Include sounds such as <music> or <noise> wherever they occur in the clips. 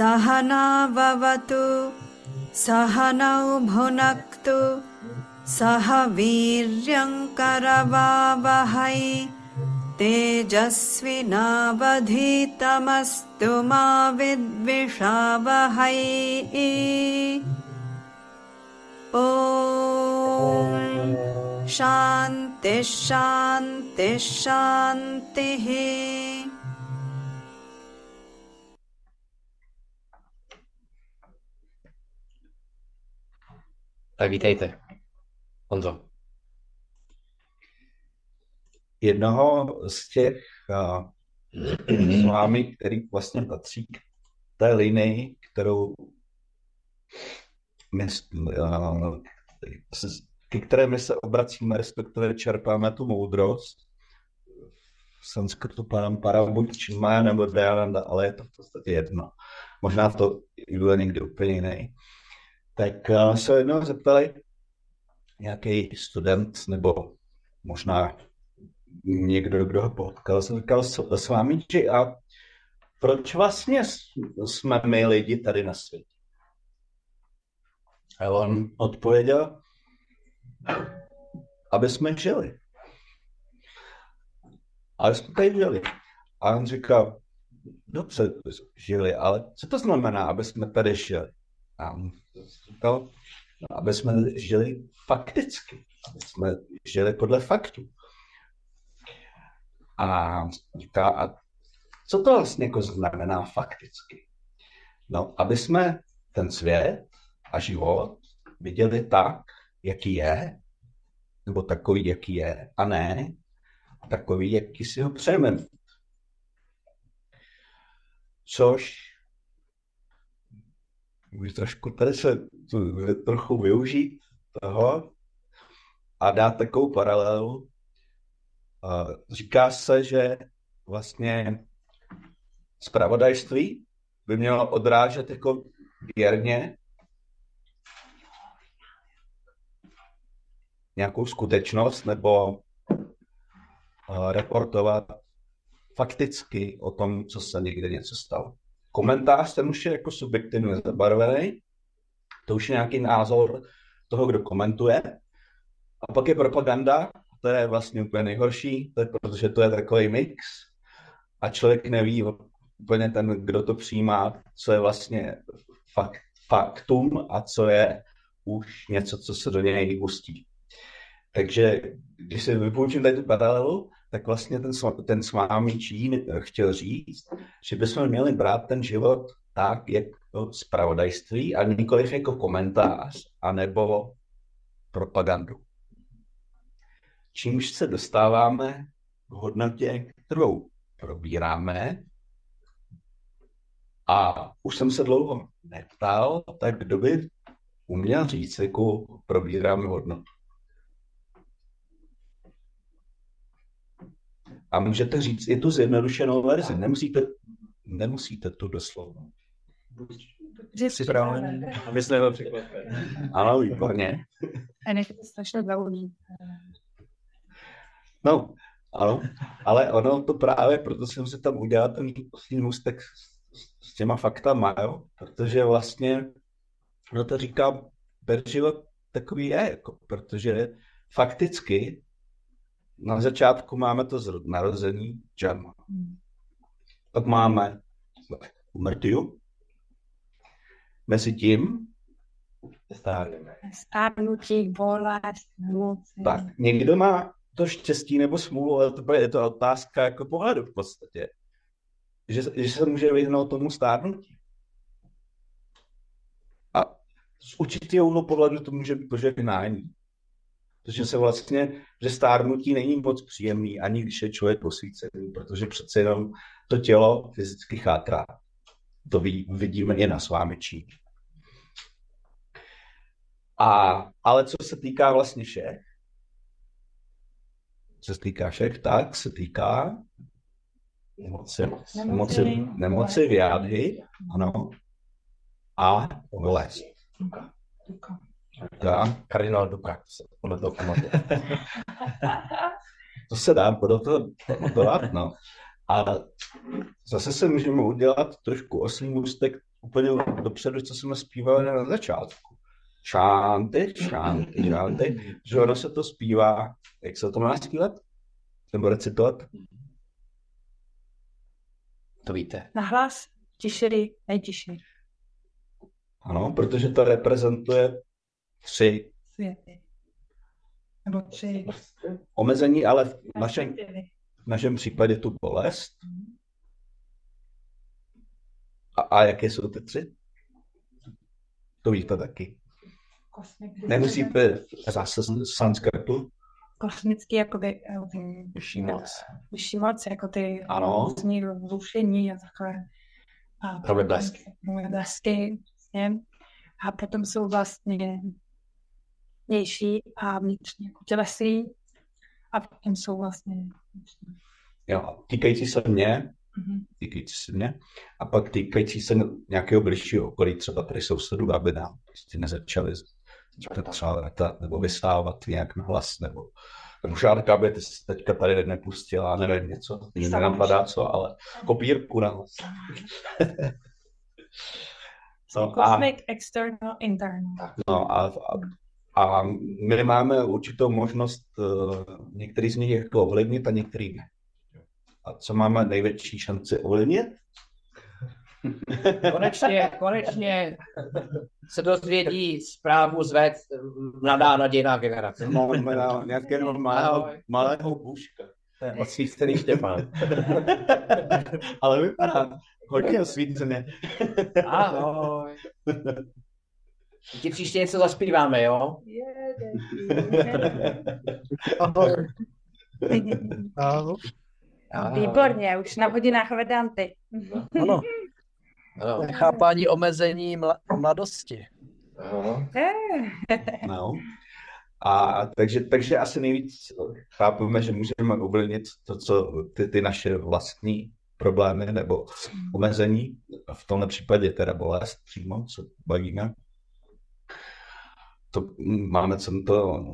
सहनावतु सहनौ भुनक्तु सह वीर्यङ्करवावहै तेजस्विनावधीतमस्तु मा विद्विषावहै। ॐ शान्तिः शान्तिः Tak vítejte, Honzo. Jednoho z těch <clears throat> s vámi, který vlastně patří k té linii, kterou my, uh, ke které my se obracíme, respektive čerpáme tu moudrost, v sanskrtu pánam parabuď činmaja nebo Dayananda, ale je to v podstatě jedno. Možná to bude někdy úplně jiný tak uh, se jednou zeptali nějaký student nebo možná někdo, kdo ho potkal, jsem říkal s vámi, že a proč vlastně jsme my lidi tady na světě? A on odpověděl, aby jsme žili. Ale jsme tady žili. A on říkal, dobře, žili, ale co to znamená, aby jsme tady žili? A říkal, aby jsme žili fakticky, aby jsme žili podle faktů. A říká, a co to vlastně jako znamená fakticky? No, aby jsme ten svět a život viděli tak, jaký je, nebo takový, jaký je, a ne takový, jaký si ho přejeme. Což můžu trošku tady se trochu využít toho a dát takovou paralelu. Říká se, že vlastně zpravodajství by mělo odrážet jako věrně nějakou skutečnost nebo reportovat fakticky o tom, co se někde něco stalo komentář, ten už je jako subjektivně zabarvený, to už je nějaký názor toho, kdo komentuje. A pak je propaganda, to je vlastně úplně nejhorší, to je, protože to je takový mix a člověk neví úplně ten, kdo to přijímá, co je vlastně fakt, faktum a co je už něco, co se do něj ustí. Takže když si vypoučím tady tu paralelu, tak vlastně ten, ten s vámi Čín chtěl říct, že bychom měli brát ten život tak, jako zpravodajství a nikoliv jako komentář anebo propagandu. Čímž se dostáváme k hodnotě, kterou probíráme. A už jsem se dlouho neptal, tak kdo by uměl říct, jakou probíráme hodnotu. A můžete říct i tu zjednodušenou verzi. Nemusíte, nemusíte tu doslovno. Jsi právě, aby se nebyl překvapen. Ano, výborně. A než to strašně dlouhý. No, ano, ale ono to právě, proto jsem se tam udělal ten poslední můstek s těma faktama, jo? protože vlastně, no to říká, ber život takový je, jako, protože fakticky na začátku máme to narození džarma. Pak máme umrtí. Mezi tím stárnutí, bolest, Tak, někdo má to štěstí nebo smůlu, ale to je to otázka jako pohledu v podstatě. Že, že se může vyhnout tomu stárnutí. A z určitého pohledu to může být požehnání. Protože se vlastně, že stárnutí není moc příjemný, ani když je člověk posvícený, protože přece jenom to tělo fyzicky chátrá. To ví, vidíme i na svámečí. A, ale co se týká vlastně všech, co se týká všech, tak se týká nemoci, nemoci, nemoci vyjádhy, ano, a bolest. Já, kardinál Dubrak, podle toho pamatuje. to se dá podle toho pamatovat, no. A zase se můžeme udělat trošku oslý můstek úplně dopředu, co jsme zpívali na začátku. Šánty, šánty, šánty, že ono se to zpívá, jak se to má zpívat? Nebo recitovat? To víte. Nahlas, tišery, nejtišeji. Ano, protože to reprezentuje tři Světy. Nebo tři. omezení, ale v našem, v našem případě tu bolest. A, a jaké jsou ty tři? To víte taky. Nemusíte zase z sanskrtu. Kosmický, jako by, um, Vyšší moc. vyšší moc, jako ty Ano. různý vzrušení a takové. A Problesky. Problesky, přesně. A potom jsou vlastně vnější a vnitřní, jako tělesí. A potom jsou vlastně vnitřní. Jo, týkající se mě, Mhm. týkající se mě, a pak týkající se nějakého blížšího okolí, třeba tady sousedů, aby nám prostě nezačali třeba letat nebo vystávat nějak na hlas, nebo nebo šárka, aby ty teďka tady nepustila, nevím, něco, nenapadá co, ale kopírku na hlas. <laughs> no, a, Cosmic, external, internal. no, a, a, a my máme určitou možnost uh, některý z nich jako ovlivnit a některý ne. A co máme největší šanci ovlivnit? <laughs> Konečně, konečně se dozvědí zprávu zved mladá nadějná generace. No, máme nějakého malého, malého bůžka. To je osvícený Štěpán. <laughs> Ale vypadá hodně osvíceně. Ahoj. Ti příště něco zaspíváme, jo? <laughs> Ahoj. Ahoj. Výborně, už na hodinách Vedanty. Ano, Ano. chápání omezení mla- mladosti. Ano. No. A takže, takže asi nejvíc chápeme, že můžeme ovlivnit to, co ty, ty naše vlastní problémy nebo omezení, v tomhle případě teda bolest přímo, co bavíme. To máme to,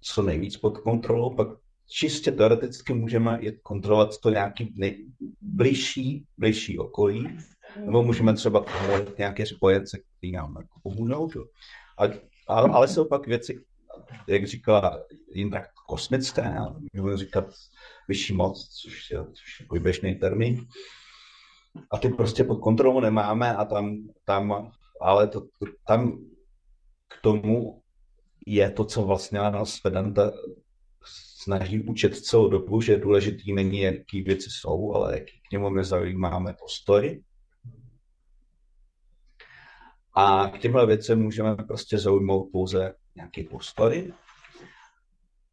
co nejvíc pod kontrolou, pak čistě teoreticky můžeme kontrolovat to nějaký nej, blížší, okolí, nebo můžeme třeba povolit nějaké spojence, které nám jako pomůžou. A, ale, ale jsou pak věci, jak říkala Jindra, kosmické, můžeme říkat vyšší moc, což je, což je běžný termín. A ty prostě pod kontrolou nemáme a tam, tam ale to, tam k tomu je to, co vlastně nás Vedanta snaží učit celou dobu, že důležitý není, jaký věci jsou, ale jaký k němu nezaujímáme postoj. A k těmhle věcem můžeme prostě zaujmout pouze nějaký postoj.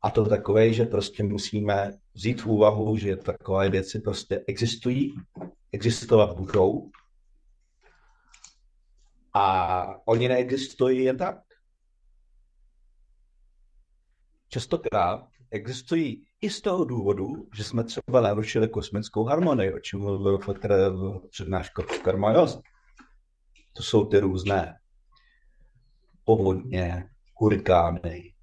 A to takové, že prostě musíme vzít v úvahu, že takové věci prostě existují, existovat budou. A oni neexistují jen tak. Častokrát existují i z toho důvodu, že jsme třeba narušili kosmickou harmonii, o čem mluvil přednášce Karma Yoga. To jsou ty různé povodně, hurikány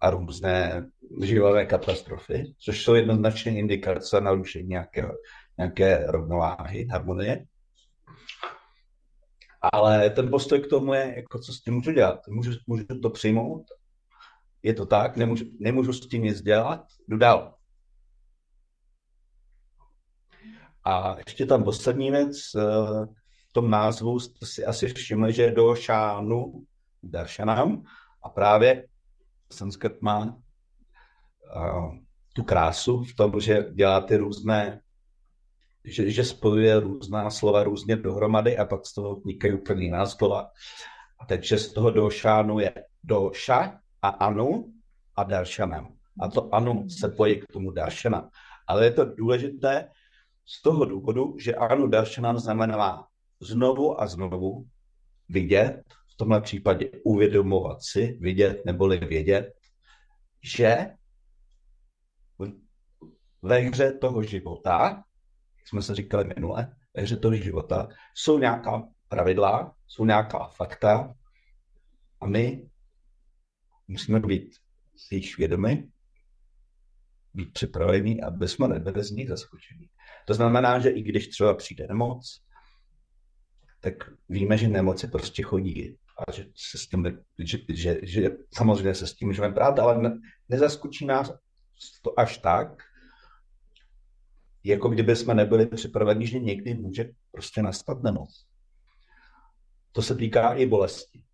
a různé živé katastrofy, což jsou jednoznačně indikace narušení nějaké, nějaké rovnováhy, harmonie. Ale ten postoj k tomu je, jako co s tím můžu dělat. Můžu, můžu to přijmout, je to tak, nemůžu, nemůžu s tím nic dělat, jdu dál. A ještě tam poslední věc, eh, v tom názvu jste si asi všimli, že do šánu daršanám a právě sanskrt má uh, tu krásu v tom, že dělá ty různé, že, že spojuje různá slova různě dohromady a pak z toho vznikají úplně jiná slova. A takže z toho do šánu je do ša a anu a daršanam. A to anu se pojí k tomu daršanam. Ale je to důležité z toho důvodu, že anu daršanam znamená znovu a znovu vidět, v tomhle případě uvědomovat si, vidět neboli vědět, že ve hře toho života, jak jsme se říkali minule, ve hře toho života jsou nějaká pravidla, jsou nějaká fakta a my musíme být si jich vědomi, být připravení, aby jsme nebyli z nich zaskočení. To znamená, že i když třeba přijde nemoc, tak víme, že nemoci prostě chodí a že, se s tím, že, že, že samozřejmě se s tím můžeme brát, ale ne, nezaskočí nás to až tak, jako kdyby jsme nebyli připraveni, že někdy může prostě nastat nemoc. To se týká i bolesti.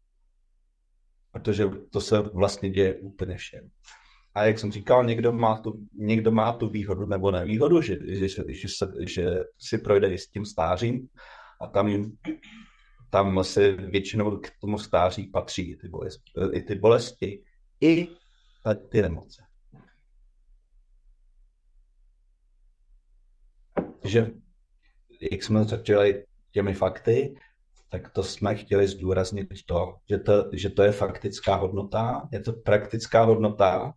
Protože to se vlastně děje úplně všem. A jak jsem říkal, někdo má tu, někdo má tu výhodu nebo nevýhodu, že, že, že, se, že si projde i s tím stářím a tam, tam se většinou k tomu stáří patří i ty bolesti, i, ty bolesti, i ty nemoce. Že, jak jsme začali těmi fakty, tak to jsme chtěli zdůraznit to, že to, že to je faktická hodnota, je to praktická hodnota,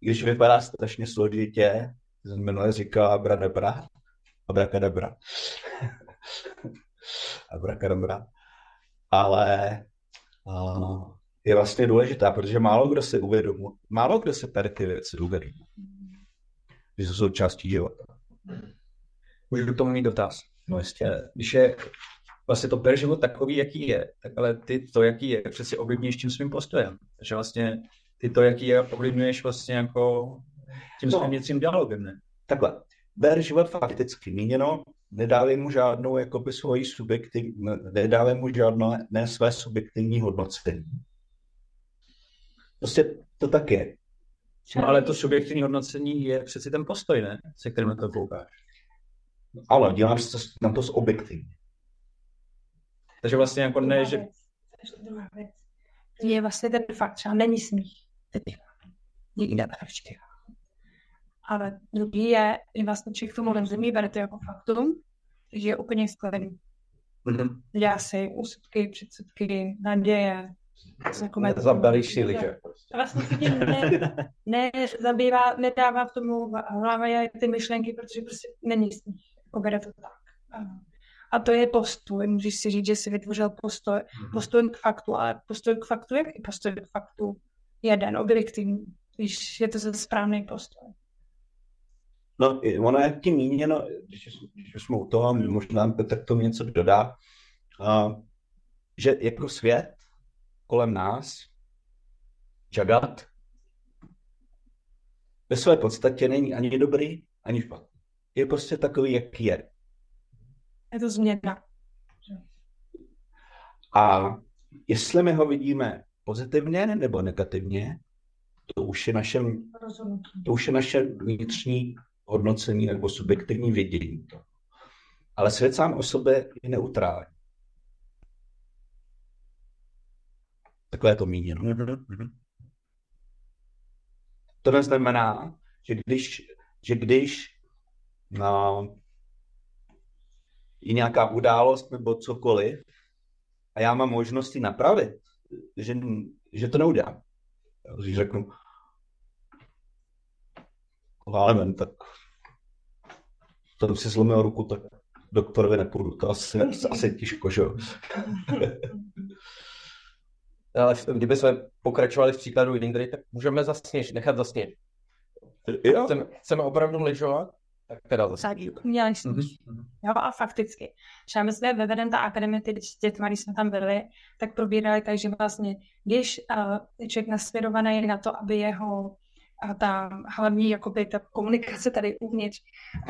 i když vypadá strašně složitě, jsem minule říkal abradabra, abrakadabra, <laughs> abrakadabra, ale uh, je vlastně důležitá, protože málo kdo se uvědomí, málo kdo se tady ty věci uvědomí, že jsou součástí života. Můžu k tomu mít dotaz. No jistě. Když je vlastně to per život takový, jaký je, tak ale ty to, jaký je, přeci ovlivníš tím svým postojem. Takže vlastně ty to, jaký je, ovlivňuješ vlastně jako tím svým no. vnitřním dialogem, ne? Takhle. Ber život fakticky míněno, nedávej mu žádnou jakoby svoji subjektiv, nedávej mu žádné ne své subjektivní hodnocení. Prostě to tak je. No, ale to subjektivní hodnocení je přeci ten postoj, ne? Se kterým na to koukáš. Ale děláš na to z objektivní. Takže vlastně jako ne, že... Je vlastně ten fakt, třeba není smích. Nikde určitě. Ale druhý je, že vlastně člověk tomu rozumí, bere to jako faktum, takže je úplně sklený. Mm-hmm. Dělá si úsudky, předsudky, naděje, Zabalíš si liže. Vlastně se tím ne, ne, zabývá, nedává v tomu hlavě ty myšlenky, protože prostě není smích. Jako bere to tak. A to je postoj. Můžeš si říct, že jsi vytvořil postoj, mm-hmm. postoj k faktu, ale postoj k faktu je i postoj k faktu jeden, objektivní, když je to ten správný postoj. No, ono je tím míněno, když, když jsme u toho, možná Petr k tomu něco dodá, uh, že jako svět kolem nás, Jagat, ve své podstatě není ani dobrý, ani špatný. Je prostě takový, jaký je. Je to změna. A jestli my ho vidíme pozitivně nebo negativně, to už je naše, to už je naše vnitřní hodnocení nebo subjektivní vidění. Ale svět sám o sobě je neutrální. Takhle je to míněno. Mm-hmm. To neznamená, že když, že když no, je nějaká událost nebo cokoliv a já mám možnosti napravit, že, že to neudělám. Když řeknu, ale tak to si zlomil ruku, tak doktorovi nepůjdu. To asi, asi těžko, že jo. <laughs> Ale kdyby jsme pokračovali v příkladu Indry, tak můžeme zasněž, nechat zasnět. Jo. Chceme, chceme opravdu lyžovat? Tak teda zase. Měli jsme. Mm-hmm. Jo, a fakticky. Třeba my jsme ve Vedenta akademii, ty dětma, když jsme tam byli, tak probírali tak, že vlastně, když uh, je člověk nasměrovaný na to, aby jeho a ta hlavní jakoby, ta komunikace tady uvnitř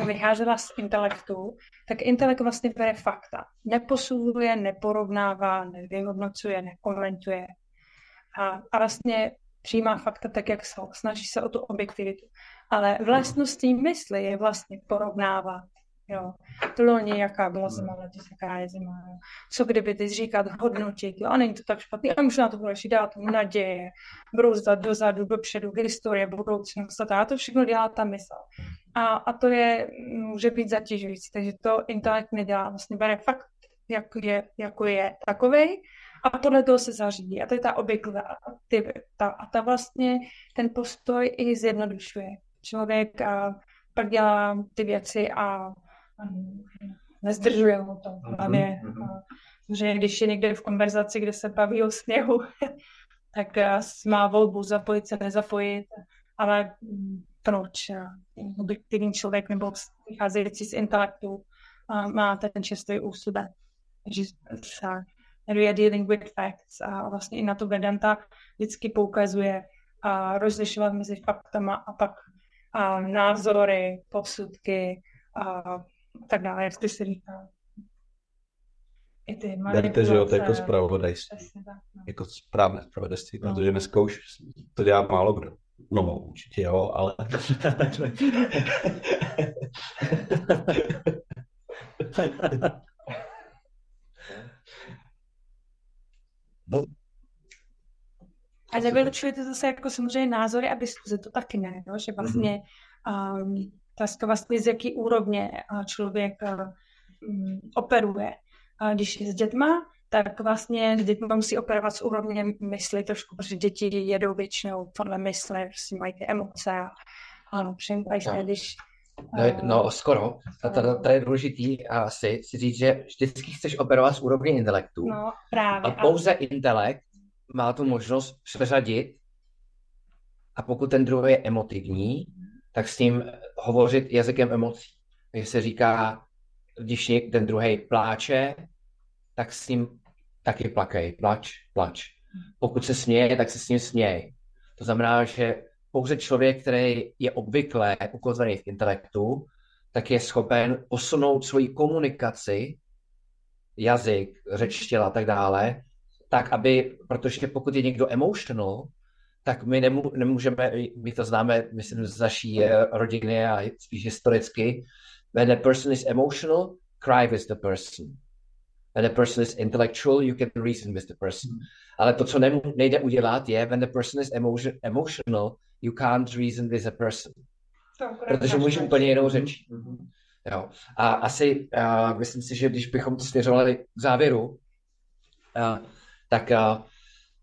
vycházela z intelektu, tak intelekt vlastně bere fakta. Neposiluje, neporovnává, nevyhodnocuje, nekomentuje. A, a vlastně přijímá fakta tak, jak jsou. Snaží se o tu objektivitu. Ale vlastností mysli je vlastně porovnávat. Jo. To loni, jaká byla zima, letos jaká je zima. Jo. Co kdyby ty říkat, hodnotit, jo, a není to tak špatný, a možná to budeš dát tomu naděje, brouzdat dozadu, dopředu, historie, budoucnost a to všechno dělá ta mysl. A, a to je, může být zatěžující, takže to intelekt nedělá, vlastně bere fakt, jak je, jako je takovej, a podle toho se zařídí. A to je ta objektivita. A ta vlastně ten postoj i zjednodušuje. Člověk a pak dělá ty věci a nezdržuje ho to v hlavě. Že když je někde v konverzaci, kde se baví o sněhu, <laughs> tak má volbu zapojit se, nezapojit, ale proč objektivní člověk nebo vycházející z intelektu má ten čistý u sebe. že se we are dealing with facts a vlastně i na to Vedanta vždycky poukazuje a rozlišovat mezi faktama a pak a názory, posudky a tak dále, jak ty si říkal. I ty Berte, že jo, to je jako zpravodajství. No. Jako správné zpravodajství, No. protože dneska už to dělá málo kdo. No, určitě jo, ale... <laughs> A nevylučujete zase jako samozřejmě názory a diskuze, to taky ne, no? že vlastně um, otázka vlastně z jaký úrovně člověk um, operuje. A když je s dětma, tak vlastně s dětma musí operovat z úrovně mysli trošku, protože děti jedou většinou podle mysle, prostě mají ty emoce a, a přemýšlejí se, No. když No, je- no skoro. A to, to je důležitý asi si říct, že vždycky chceš operovat z úrovně intelektu. no právě. A pouze intelekt má tu možnost přeřadit a pokud ten druhý je emotivní, tak s ním hovořit jazykem emocí. Takže se říká, když ten druhý pláče, tak s ním taky plakej, plač, plač. Pokud se směje, tak se s ním směj. To znamená, že pouze člověk, který je obvykle ukotvený v intelektu, tak je schopen posunout svoji komunikaci, jazyk, řeč těla a tak dále, tak aby, protože pokud je někdo emotional, tak my nemů, nemůžeme, my to známe, myslím, z naší eh, rodiny a spíš historicky, when a person is emotional, cry with the person. When a person is intellectual, you can reason with the person. Ale to, co nem, nejde udělat, je, when the person is emotion, emotional, you can't reason with a person. Protože můžeš úplně jinou řeč. Jo. A asi, uh, myslím si, že když bychom to směřovali k závěru, uh, tak, uh,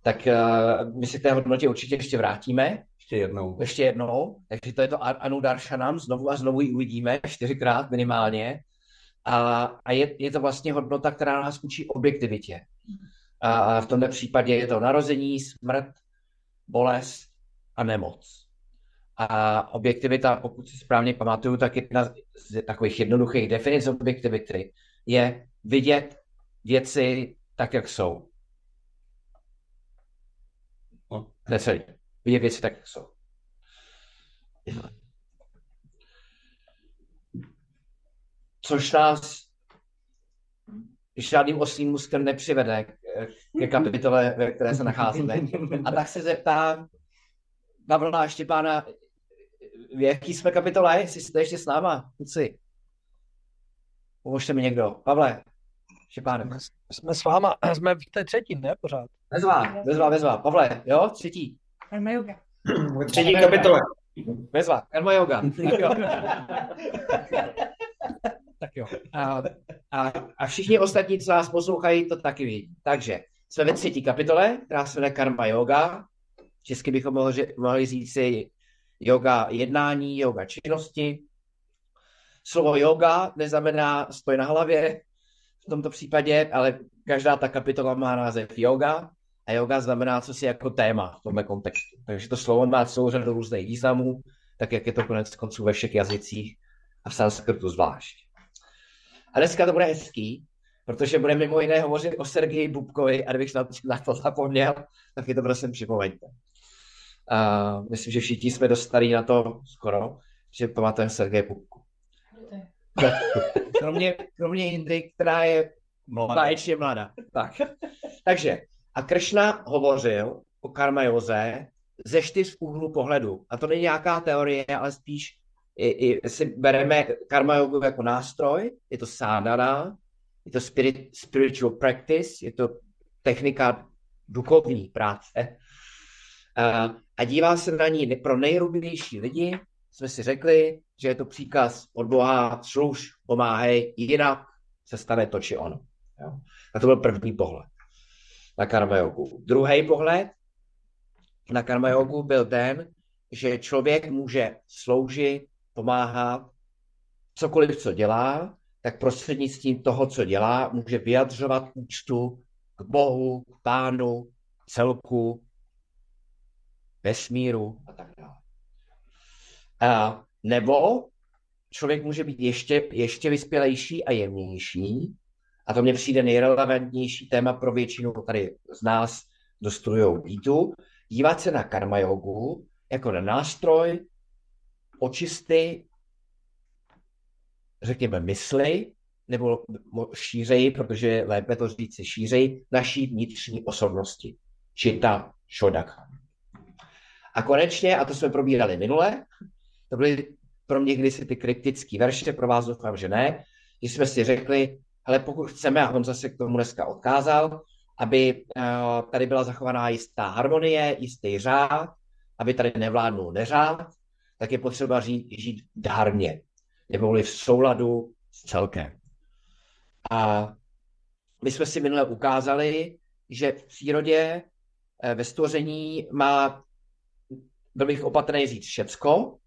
tak uh, my si k té hodnotě určitě ještě vrátíme, Ještě jednou. ještě jednou, takže to je to Ar- Anu Darshanam, znovu a znovu ji uvidíme, čtyřikrát minimálně. A, a je, je to vlastně hodnota, která nás učí objektivitě. A v tomto případě je to narození, smrt, bolest a nemoc. A objektivita, pokud si správně pamatuju, tak jedna z takových jednoduchých definic objektivity je vidět věci tak, jak jsou. No. Ne celý. Vidět věci tak, jak jsou. Což nás žádným oslým muskem nepřivede ke kapitole, ve které se nacházíme. A tak se zeptám Pavla Štěpána, v jaký jsme kapitole, jestli jste ještě s náma, kluci. Pomožte mi někdo. Pavle, Štěpáne. Jsme, jsme s váma, <clears throat> jsme v té třetí, ne pořád. Vezva, vezva, vezva. Pavle, jo, třetí. Karma yoga. <clears throat> Třetí kapitole. Vezva, karma yoga. Tak jo. <laughs> Tak jo. A, a, a všichni ostatní, co nás poslouchají, to taky ví. Takže jsme ve třetí kapitole, která se jmenuje Karma Yoga. Česky bychom mohli, mohli říct si yoga jednání, yoga činnosti. Slovo yoga neznamená stoj na hlavě v tomto případě, ale každá ta kapitola má název yoga a yoga znamená co si jako téma v tomhle kontextu. Takže to slovo má celou řadu různých významů, tak jak je to konec konců ve všech jazycích a v sanskrtu zvlášť. A dneska to bude hezký, protože budeme mimo jiné hovořit o Sergeji Bubkovi a kdybych na, na to zapomněl, tak je to prosím připomeňte. Uh, myslím, že všichni jsme dost starý na to skoro, že pamatujeme Sergeje Bubku. kromě, kromě Jindry, která je báječně mladá. Tak. Takže, a Kršna hovořil o karma joze ze čtyř úhlů pohledu. A to není nějaká teorie, ale spíš i, i, si bereme karma jogu jako nástroj, je to sadhana, je to spirit, spiritual practice, je to technika duchovní práce. A, a dívá se na ní pro nejrubnější lidi, jsme si řekli, že je to příkaz od Boha, služ, pomáhej, jinak se stane to či ono. Jo? A to byl první pohled na karma jogu. Druhý pohled na karma jogu byl ten, že člověk může sloužit, pomáhat, cokoliv, co dělá, tak prostřednictvím toho, co dělá, může vyjadřovat úctu k Bohu, k Pánu, celku, vesmíru a tak dále. A, nebo člověk může být ještě, ještě vyspělejší a jemnější a to mně přijde nejrelevantnější téma pro většinu tady z nás, kdo studují bítu, dívat se na karma jogu jako na nástroj očisty, řekněme, mysli, nebo šířej, protože lépe to říct si šířej, naší vnitřní osobnosti. Čita šodaka. A konečně, a to jsme probírali minule, to byly pro mě kdysi ty kritické verše, pro vás doufám, že ne, když jsme si řekli, ale pokud chceme, a on zase k tomu dneska odkázal, aby uh, tady byla zachovaná jistá harmonie, jistý řád, aby tady nevládnul neřád, tak je potřeba žít, žít dárně, nebo v souladu s celkem. A my jsme si minule ukázali, že v přírodě eh, ve stvoření má, byl bych opatrný říct všecko,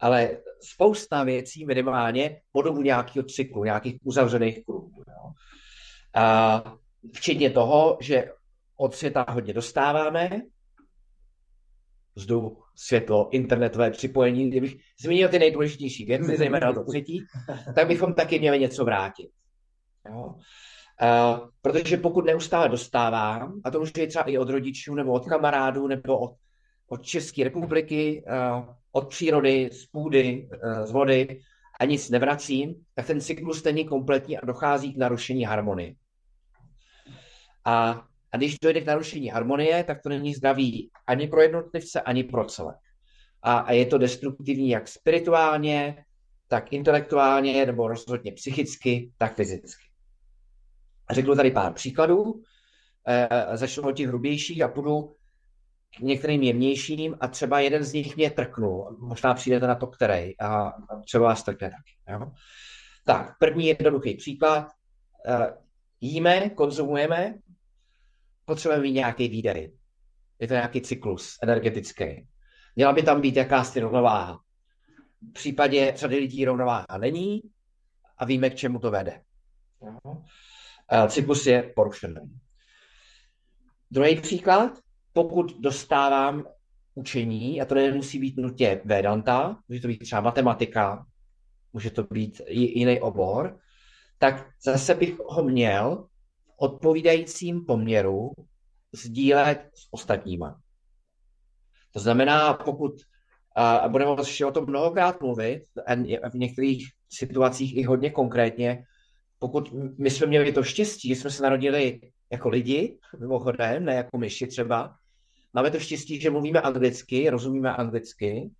ale spousta věcí minimálně podobu nějakého cyklu, nějakých uzavřených kruhů. A včetně toho, že od světa hodně dostáváme, vzduch, světlo, internetové připojení, kdybych zmínil ty nejdůležitější věci, <laughs> zejména to třetí, tak bychom taky měli něco vrátit. Jo? Uh, protože pokud neustále dostávám, a to může být třeba i od rodičů, nebo od kamarádů, nebo od, od České republiky, uh, od přírody, z půdy, uh, z vody, a nic nevracím, tak ten cyklus není kompletní a dochází k narušení harmonie. A, a když dojde k narušení harmonie, tak to není zdravý ani pro jednotlivce, ani pro celé. A, a je to destruktivní jak spirituálně, tak intelektuálně, nebo rozhodně psychicky, tak fyzicky. Řeknu tady pár příkladů, e, začnu od těch hrubějších a půjdu k některým jemnějším a třeba jeden z nich mě trknul. Možná přijdete na to, který a třeba vás trkne taky. Jo? Tak, první jednoduchý příklad. E, jíme, konzumujeme, potřebujeme mít nějaký výdej. Je to nějaký cyklus energetický. Měla by tam být jakási rovnováha. V případě řady lidí rovnováha není a víme, k čemu to vede. Cyklus je porušený. Druhý příklad, pokud dostávám učení, a to nemusí být nutně Vedanta, může to být třeba matematika, může to být jiný obor, tak zase bych ho měl v odpovídajícím poměru sdílet s ostatníma. To znamená, pokud a budeme o tom mnohokrát mluvit, a v některých situacích i hodně konkrétně, pokud my jsme měli to štěstí, že jsme se narodili jako lidi, mimochodem, ne jako myši třeba, máme to štěstí, že mluvíme anglicky, rozumíme anglicky,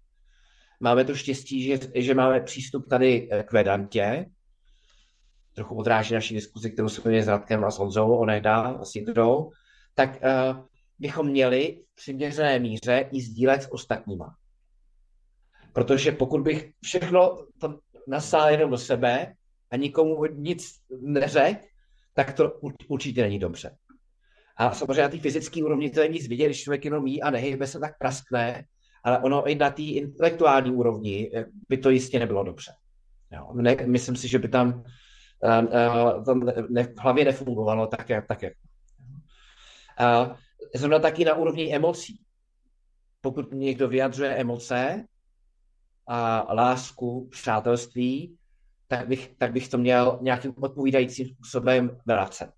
máme to štěstí, že, že máme přístup tady k Vedantě, trochu odráží naší diskuzi, kterou jsme měli s Radkem a s Honzou, onehda a Jindrou, tak uh, bychom měli v přiměřené míře i sdílet s ostatníma. Protože pokud bych všechno to nasál jenom do sebe a nikomu nic neřekl, tak to určitě není dobře. A samozřejmě na té fyzické úrovni to není nic vidět, když člověk jenom jí a nehybe se tak praskne, ale ono i na té intelektuální úrovni eh, by to jistě nebylo dobře. Jo, ne, myslím si, že by tam, uh, tam ne, v hlavě nefungovalo tak, jak. Tak, jak. Uh, zrovna taky na úrovni emocí. Pokud někdo vyjadřuje emoce, a lásku, přátelství, tak bych, tak bych to měl nějakým odpovídajícím způsobem vracet.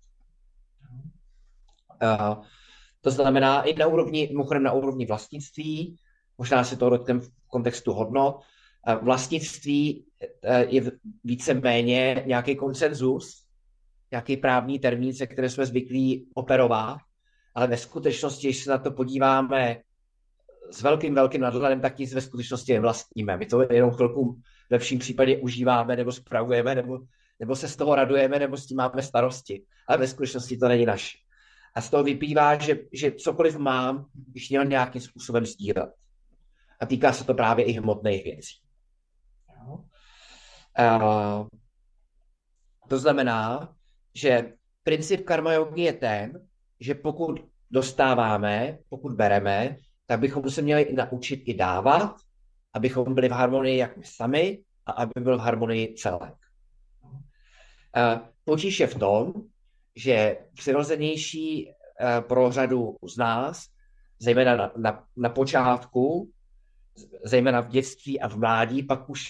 Uh, to znamená i na úrovni, mimochodem na úrovni vlastnictví, možná se to dotknem v kontextu hodnot, uh, vlastnictví uh, je víceméně nějaký konsenzus, nějaký právní termín, se které jsme zvyklí operovat, ale ve skutečnosti, když se na to podíváme s velkým, velkým nadhledem, tak nic ve skutečnosti nevlastníme. My to jenom chvilku v lepším případě užíváme nebo spravujeme, nebo, nebo se z toho radujeme, nebo s tím máme starosti. Ale ve skutečnosti to není naše. A z toho vyplývá, že, že cokoliv mám, bych měl nějakým způsobem sdílet. A týká se to právě i hmotných věcí. Uh, to znamená, že princip karma yogi je ten, že pokud dostáváme, pokud bereme, tak bychom se měli naučit i dávat, abychom byli v harmonii jak my sami a aby byl v harmonii celek. Potíž je v tom, že přirozenější pro řadu z nás, zejména na, na, na počátku, zejména v dětství a v mládí, pak už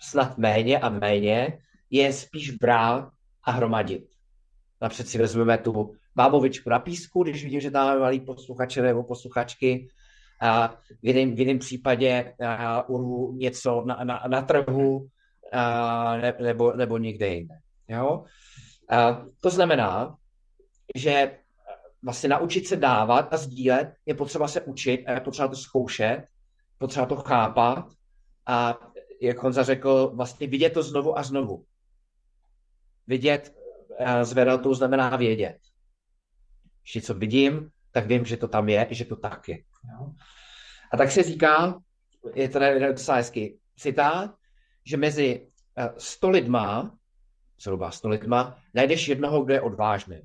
snad méně a méně, je spíš brát a hromadit. Napřed si vezmeme tu bábovičku na písku, když vidím, že tam malý posluchače nebo posluchačky. A v jiném, v jiném případě urvu něco na, na, na trhu a, ne, nebo, nebo někde jinde. Jo? A, to znamená, že vlastně naučit se dávat a sdílet je potřeba se učit a je potřeba to zkoušet, potřeba to chápat a jak Honza řekl, vlastně vidět to znovu a znovu. Vidět zvedat to znamená vědět. Když něco vidím, tak vím, že to tam je, že to tak je. A tak se říká, je to docela hezký citát, že mezi 100 lidma, zhruba 100 lidma, najdeš jednoho, kdo je odvážný.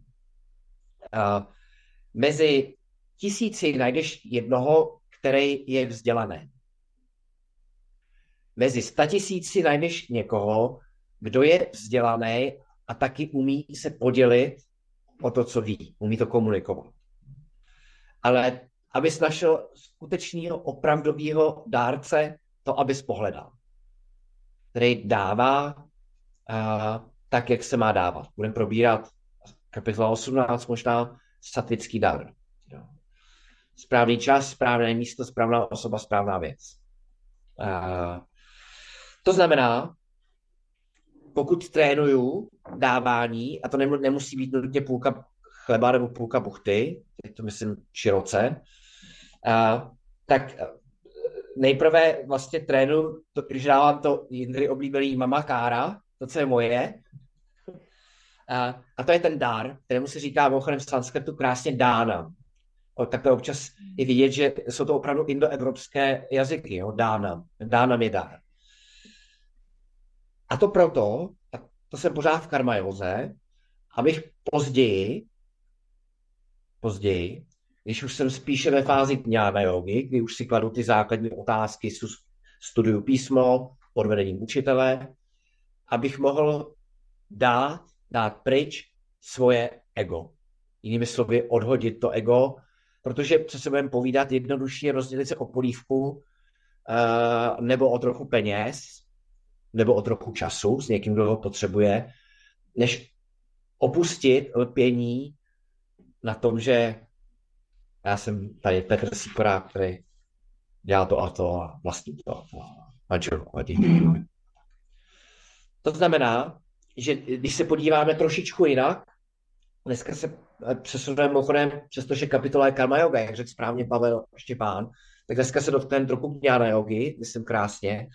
A mezi tisíci najdeš jednoho, který je vzdělaný. Mezi statisíci najdeš někoho, kdo je vzdělaný a taky umí se podělit o to, co ví. Umí to komunikovat. Ale abys našel skutečného opravdového dárce, to abys pohledal. Který dává uh, tak, jak se má dávat. Budeme probírat kapitola 18, možná satvický dar. Správný čas, správné místo, správná osoba, správná věc. Uh, to znamená, pokud trénuju dávání, a to nemusí být nutně půlka chleba nebo půlka buchty, teď to myslím široce, a, tak nejprve vlastně trénu, to, když dávám to Jindry oblíbený mama kára, to, co je moje, a, a to je ten dár, kterému se říká mimochodem v sanskrtu krásně dána. O, tak to občas je vidět, že jsou to opravdu indoevropské jazyky, jo, dána. Dána je dár. A to proto, to jsem pořád v karmajoze, abych později, později, když už jsem spíše ve fázi dňána jogy, kdy už si kladu ty základní otázky, studuju písmo, pod vedením učitele, abych mohl dát, dát pryč svoje ego. Jinými slovy, odhodit to ego, protože co se budeme povídat, jednoduše rozdělit se o polívku uh, nebo o trochu peněz, nebo o trochu času s někým, kdo ho potřebuje, než opustit lpění na tom, že já jsem tady Petr Sikora, který dělá to a to a vlastní to a to a To znamená, že když se podíváme trošičku jinak, dneska se přesuneme mimochodem, přestože kapitola je karma yoga, jak řekl správně Pavel Štěpán, tak dneska se dotkneme trochu dňána jogy, myslím krásně,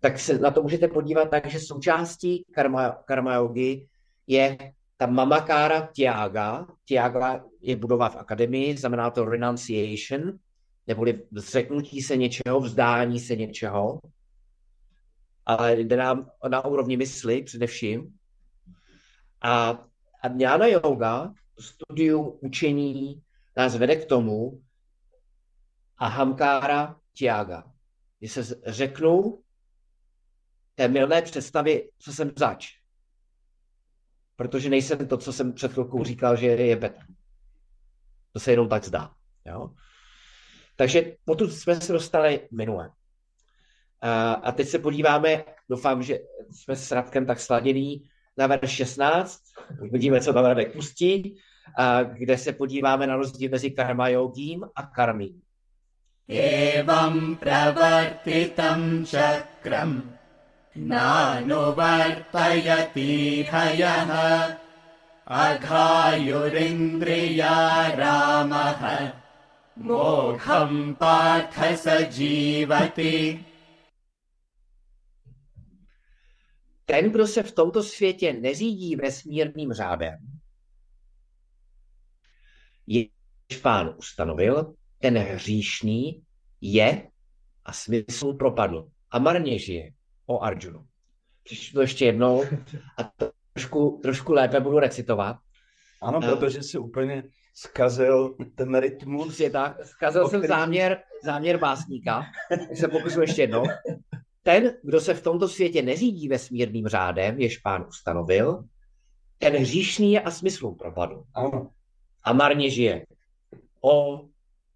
tak se na to můžete podívat tak, že součástí karma, karma yogi je ta mamakára tiaga. Tiaga je budova v akademii, znamená to renunciation, neboli zřeknutí se něčeho, vzdání se něčeho, ale jde nám na úrovni mysli především. A, a jnana yoga, studium učení, nás vede k tomu, a hamkára tiaga, kdy se řeknou té milné představy, co jsem zač. Protože nejsem to, co jsem před chvilkou říkal, že je Petr. To se jenom tak zdá. Jo? Takže potud jsme se dostali minule. A, a teď se podíváme, doufám, že jsme s Radkem tak sladěný, na verš 16. Uvidíme, co tam Radek pustí, a kde se podíváme na rozdíl mezi karma yogím a karmí. Evam pravartitam čakram नानुवर्तयति हयः अघायुरिन्द्रिया रामः मोघम् पार्थ स जीवति Ten, kdo se v tomto světě neřídí vesmírným řádem, jež pán ustanovil, ten hříšný je a smysl propadl a marně žije o Arjunu. Přečtu to ještě jednou a trošku, trošku lépe budu recitovat. Ano, uh, protože si úplně zkazil ten rytmus. Je tak, zkazil jsem který... záměr, záměr básníka, tak se pokusu ještě jednou. Ten, kdo se v tomto světě neřídí vesmírným řádem, jež pán ustanovil, ten hříšný je a smyslu propadl. Ano. A marně žije. O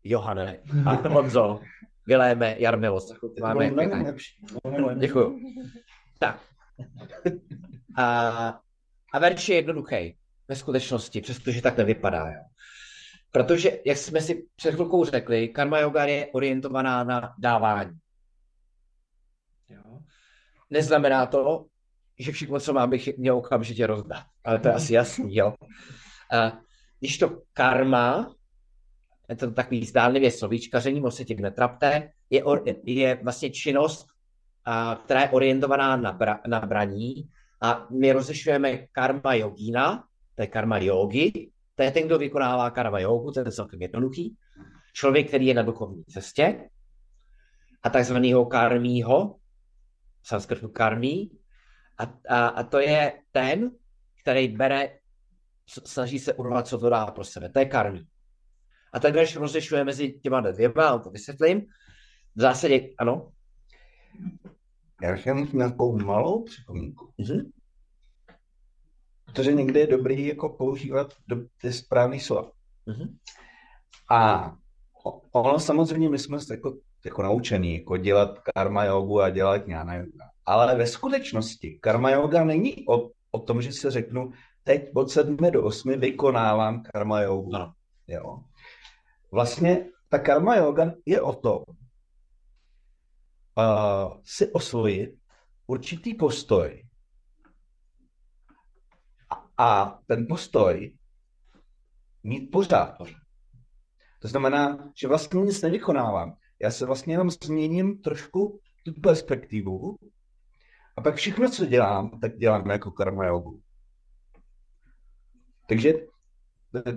Johane <laughs> a Honzo, Viléme, Jarmilo, máme Děkuju. Tak. A, a verš je jednoduchý. ve skutečnosti, přestože tak nevypadá. Jo. Protože, jak jsme si před chvilkou řekli, karma yoga je orientovaná na dávání. Neznamená to, že všechno, co mám, bych měl okamžitě rozdat. Ale to je asi jasný, jo. A když to karma, je to takový zdánlivě slovíčkaření, moc se tím netrapte, je, je vlastně činnost, a, která je orientovaná na, bra, na braní a my rozlišujeme karma yogína, to je karma yogi, to je ten, kdo vykonává karma jogu, to je celkem jednoduchý. Člověk, který je na duchovní cestě a takzvanýho karmího, sanskrtu karmí, a, a, a to je ten, který bere, snaží se urvat, co to dá pro sebe. To je karmí. A tak když rozlišuje mezi těma dvěma, to vysvětlím, v zásadě, ano. Já bych jenom nějakou malou připomínku. Mhm. Protože někdy je dobrý jako používat do, ty správný slova. Mhm. A ono samozřejmě, my jsme jako, jako naučený jako dělat karma jogu a dělat jnana yoga. Ale ve skutečnosti karma yoga není o, o tom, že se řeknu, teď od 7 do 8 vykonávám karma jogu. Ano. Jo. Vlastně ta karma yoga je o tom, uh, si osvojit určitý postoj a, a ten postoj mít pořád. To znamená, že vlastně nic nevykonávám. Já se vlastně jenom změním trošku tu perspektivu a pak všechno, co dělám, tak dělám jako karma jogu. Takže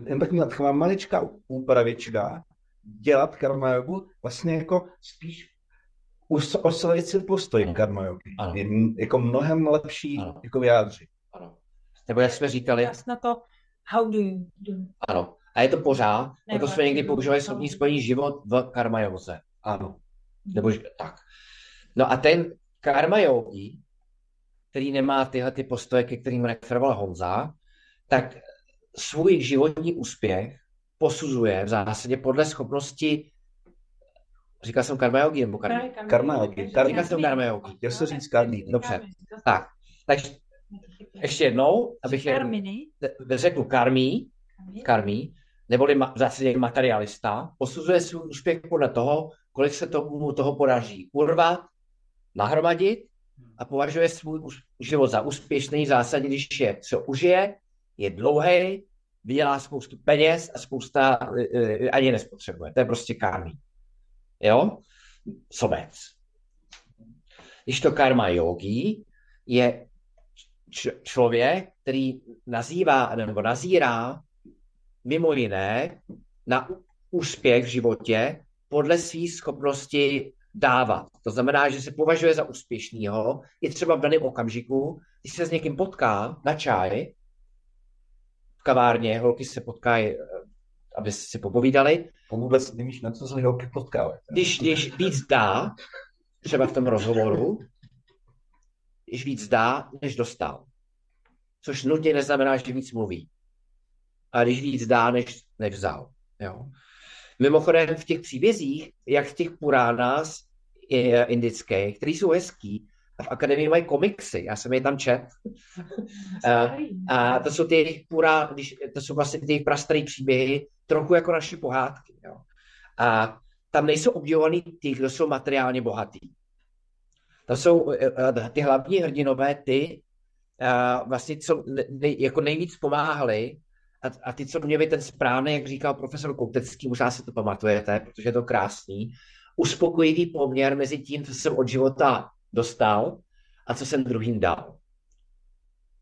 jen tak taková maličká úpravička, dělat karma jogu, vlastně jako spíš us- osvojit si postoj Ano. karma jogy. Je jako mnohem lepší Ano. jako vyjádřit. ano. Nebo jak jsme říkali, Jas na to, how do you do. ano. A je to pořád, Nebo proto jsme někdy používali slovní spojení život v karma joze. Ano. Nebo že- tak. No a ten karma yogi, který nemá tyhle ty postoje, ke kterým referoval Honza, tak svůj životní úspěch posuzuje v zásadě podle schopnosti Říkal jsem karma yogi nebo karma? Karma yogi. Karma- Říkal jsem karma yogi. Chtěl se říct karmí. Dobře. Tak, takže ještě jednou, abych je řekl karmí, karmí, neboli ma, v zásadě materialista, posuzuje svůj úspěch podle toho, kolik se tomu toho podaří urvat, nahromadit a považuje svůj život za úspěšný v zásadě, když je, co užije, je dlouhý, vydělá spoustu peněz a spousta e, e, ani nespotřebuje. To je prostě karmí. Jo? Sobec. Když to karma yogi je č- člověk, který nazývá nebo nazírá mimo jiné na úspěch v životě podle své schopnosti dávat. To znamená, že se považuje za úspěšnýho, i třeba v daném okamžiku, když se s někým potká na čaj, v kavárně, holky se potkají, eh, aby si popovídali, A vůbec nevíš, na co se holky potkávají. když, když víc dá, třeba v tom rozhovoru, když víc dá, než dostal. Což nutně neznamená, že víc mluví. A když víc dá, než, než vzal. Jo. Mimochodem v těch příbězích, jak v těch puránách indických, které jsou hezký, a v akademii mají komiksy, já jsem je tam čet. A, a to jsou ty jejich pura, když, to jsou vlastně ty jejich prastarý příběhy, trochu jako naše pohádky. Jo. A tam nejsou obdivovaný ty, kdo jsou materiálně bohatý. To jsou eh, eh, ty hlavní hrdinové, ty eh, vlastně, co ne, ne, jako nejvíc pomáhali a, a ty, co měli ten správný, jak říkal profesor Koutecký, možná si to pamatujete, protože je to krásný, uspokojivý poměr mezi tím, co jsem od života dostal a co jsem druhým dal.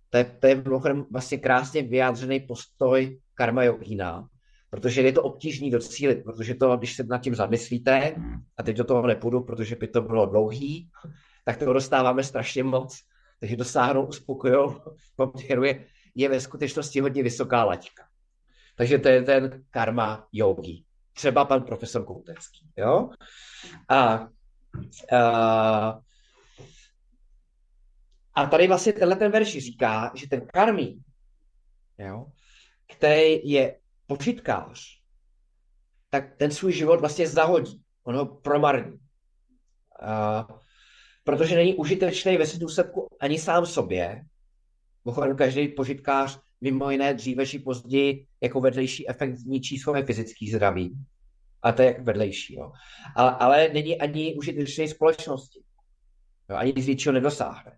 To je, to je mimochodem vlastně krásně vyjádřený postoj karma yogína, protože je to obtížný docílit, protože to, když se nad tím zamyslíte, a teď do toho nepůjdu, protože by to bylo dlouhý, tak toho dostáváme strašně moc, takže dosáhnout uspokojivou poměru je, je ve skutečnosti hodně vysoká laťka. Takže to je ten karma yogi. Třeba pan profesor Koutecký. Jo? A, a, a tady vlastně tenhle ten verš říká, že ten karmí, jo, který je počitkář, tak ten svůj život vlastně zahodí. On ho promarní. A, protože není užitečný ve důsledku ani sám sobě. Mimochodem, každý požitkář mimo jiné dříve či později jako vedlejší efekt zničí svoje fyzické zdraví. A to je jak vedlejší. Jo. Ale, ale není ani užitečný společnosti. Jo, ani z většího nedosáhne.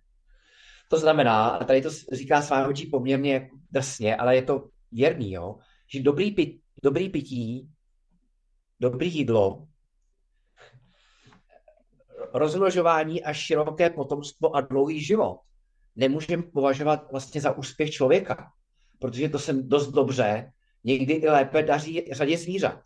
To znamená, a tady to říká Sváhodží poměrně drsně, ale je to věrný, jo, že dobrý, pit, dobrý pití, dobrý jídlo, rozmnožování a široké potomstvo a dlouhý život nemůžeme považovat vlastně za úspěch člověka, protože to se dost dobře, někdy i lépe daří řadě zvířat.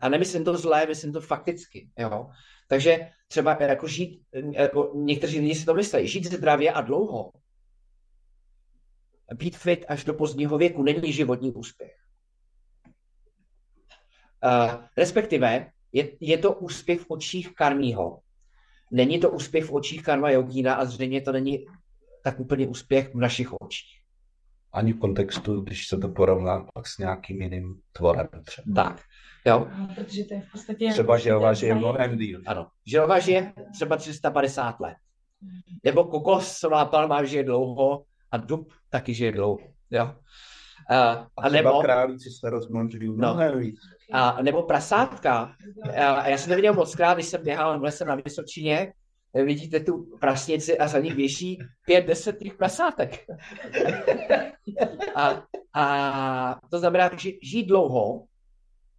A nemyslím to zlé, myslím to fakticky. Jo? Takže třeba jako žít, jako někteří lidi si to myslí, žít zdravě a dlouho, být fit až do pozdního věku není životní úspěch. Uh, respektive je, je to úspěch v očích karmího. Není to úspěch v očích karma jogína a zřejmě to není tak úplně úspěch v našich očích. Ani v kontextu, když se to porovná pak s nějakým jiným tvorem třeba. Tak, jo. Protože to je v podstatě... Třeba želva žije mnohem díl. Ano, želva žije třeba 350 let. Nebo kokosová palma žije dlouho a dub taky žije dlouho. Jo. Uh, A nebo králíci se rozmnožují No. mnohem víc. A, nebo prasátka. A já jsem to viděl moc krát, když jsem běhal v lese na Vysočině, vidíte tu prasnici a za ní běží pět, deset těch prasátek. a, a to znamená, že žít dlouho,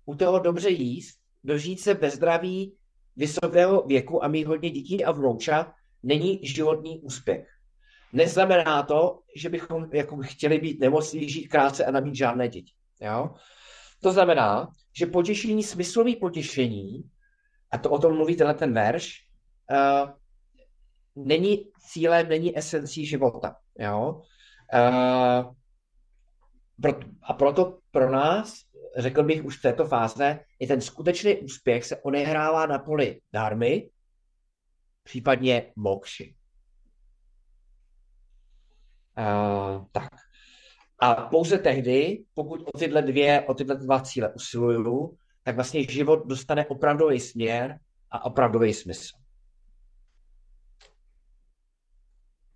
u toho dobře jíst, dožít se bez zdraví vysokého věku a mít hodně dětí a vnoučat, není životní úspěch. Neznamená to, že bychom jako chtěli být nemocní, žít krátce a nabít žádné děti. Jo? To znamená, že potěšení, smyslový potěšení, a to o tom mluví tenhle ten verš, uh, není cílem, není esencí života. Jo? Uh, pro, a proto pro nás, řekl bych už v této fáze, je ten skutečný úspěch se odehrává na poli dármy, případně mokši. Uh, tak. A pouze tehdy, pokud o tyhle, dvě, o tyhle dva cíle usiluju, tak vlastně život dostane opravdový směr a opravdový smysl.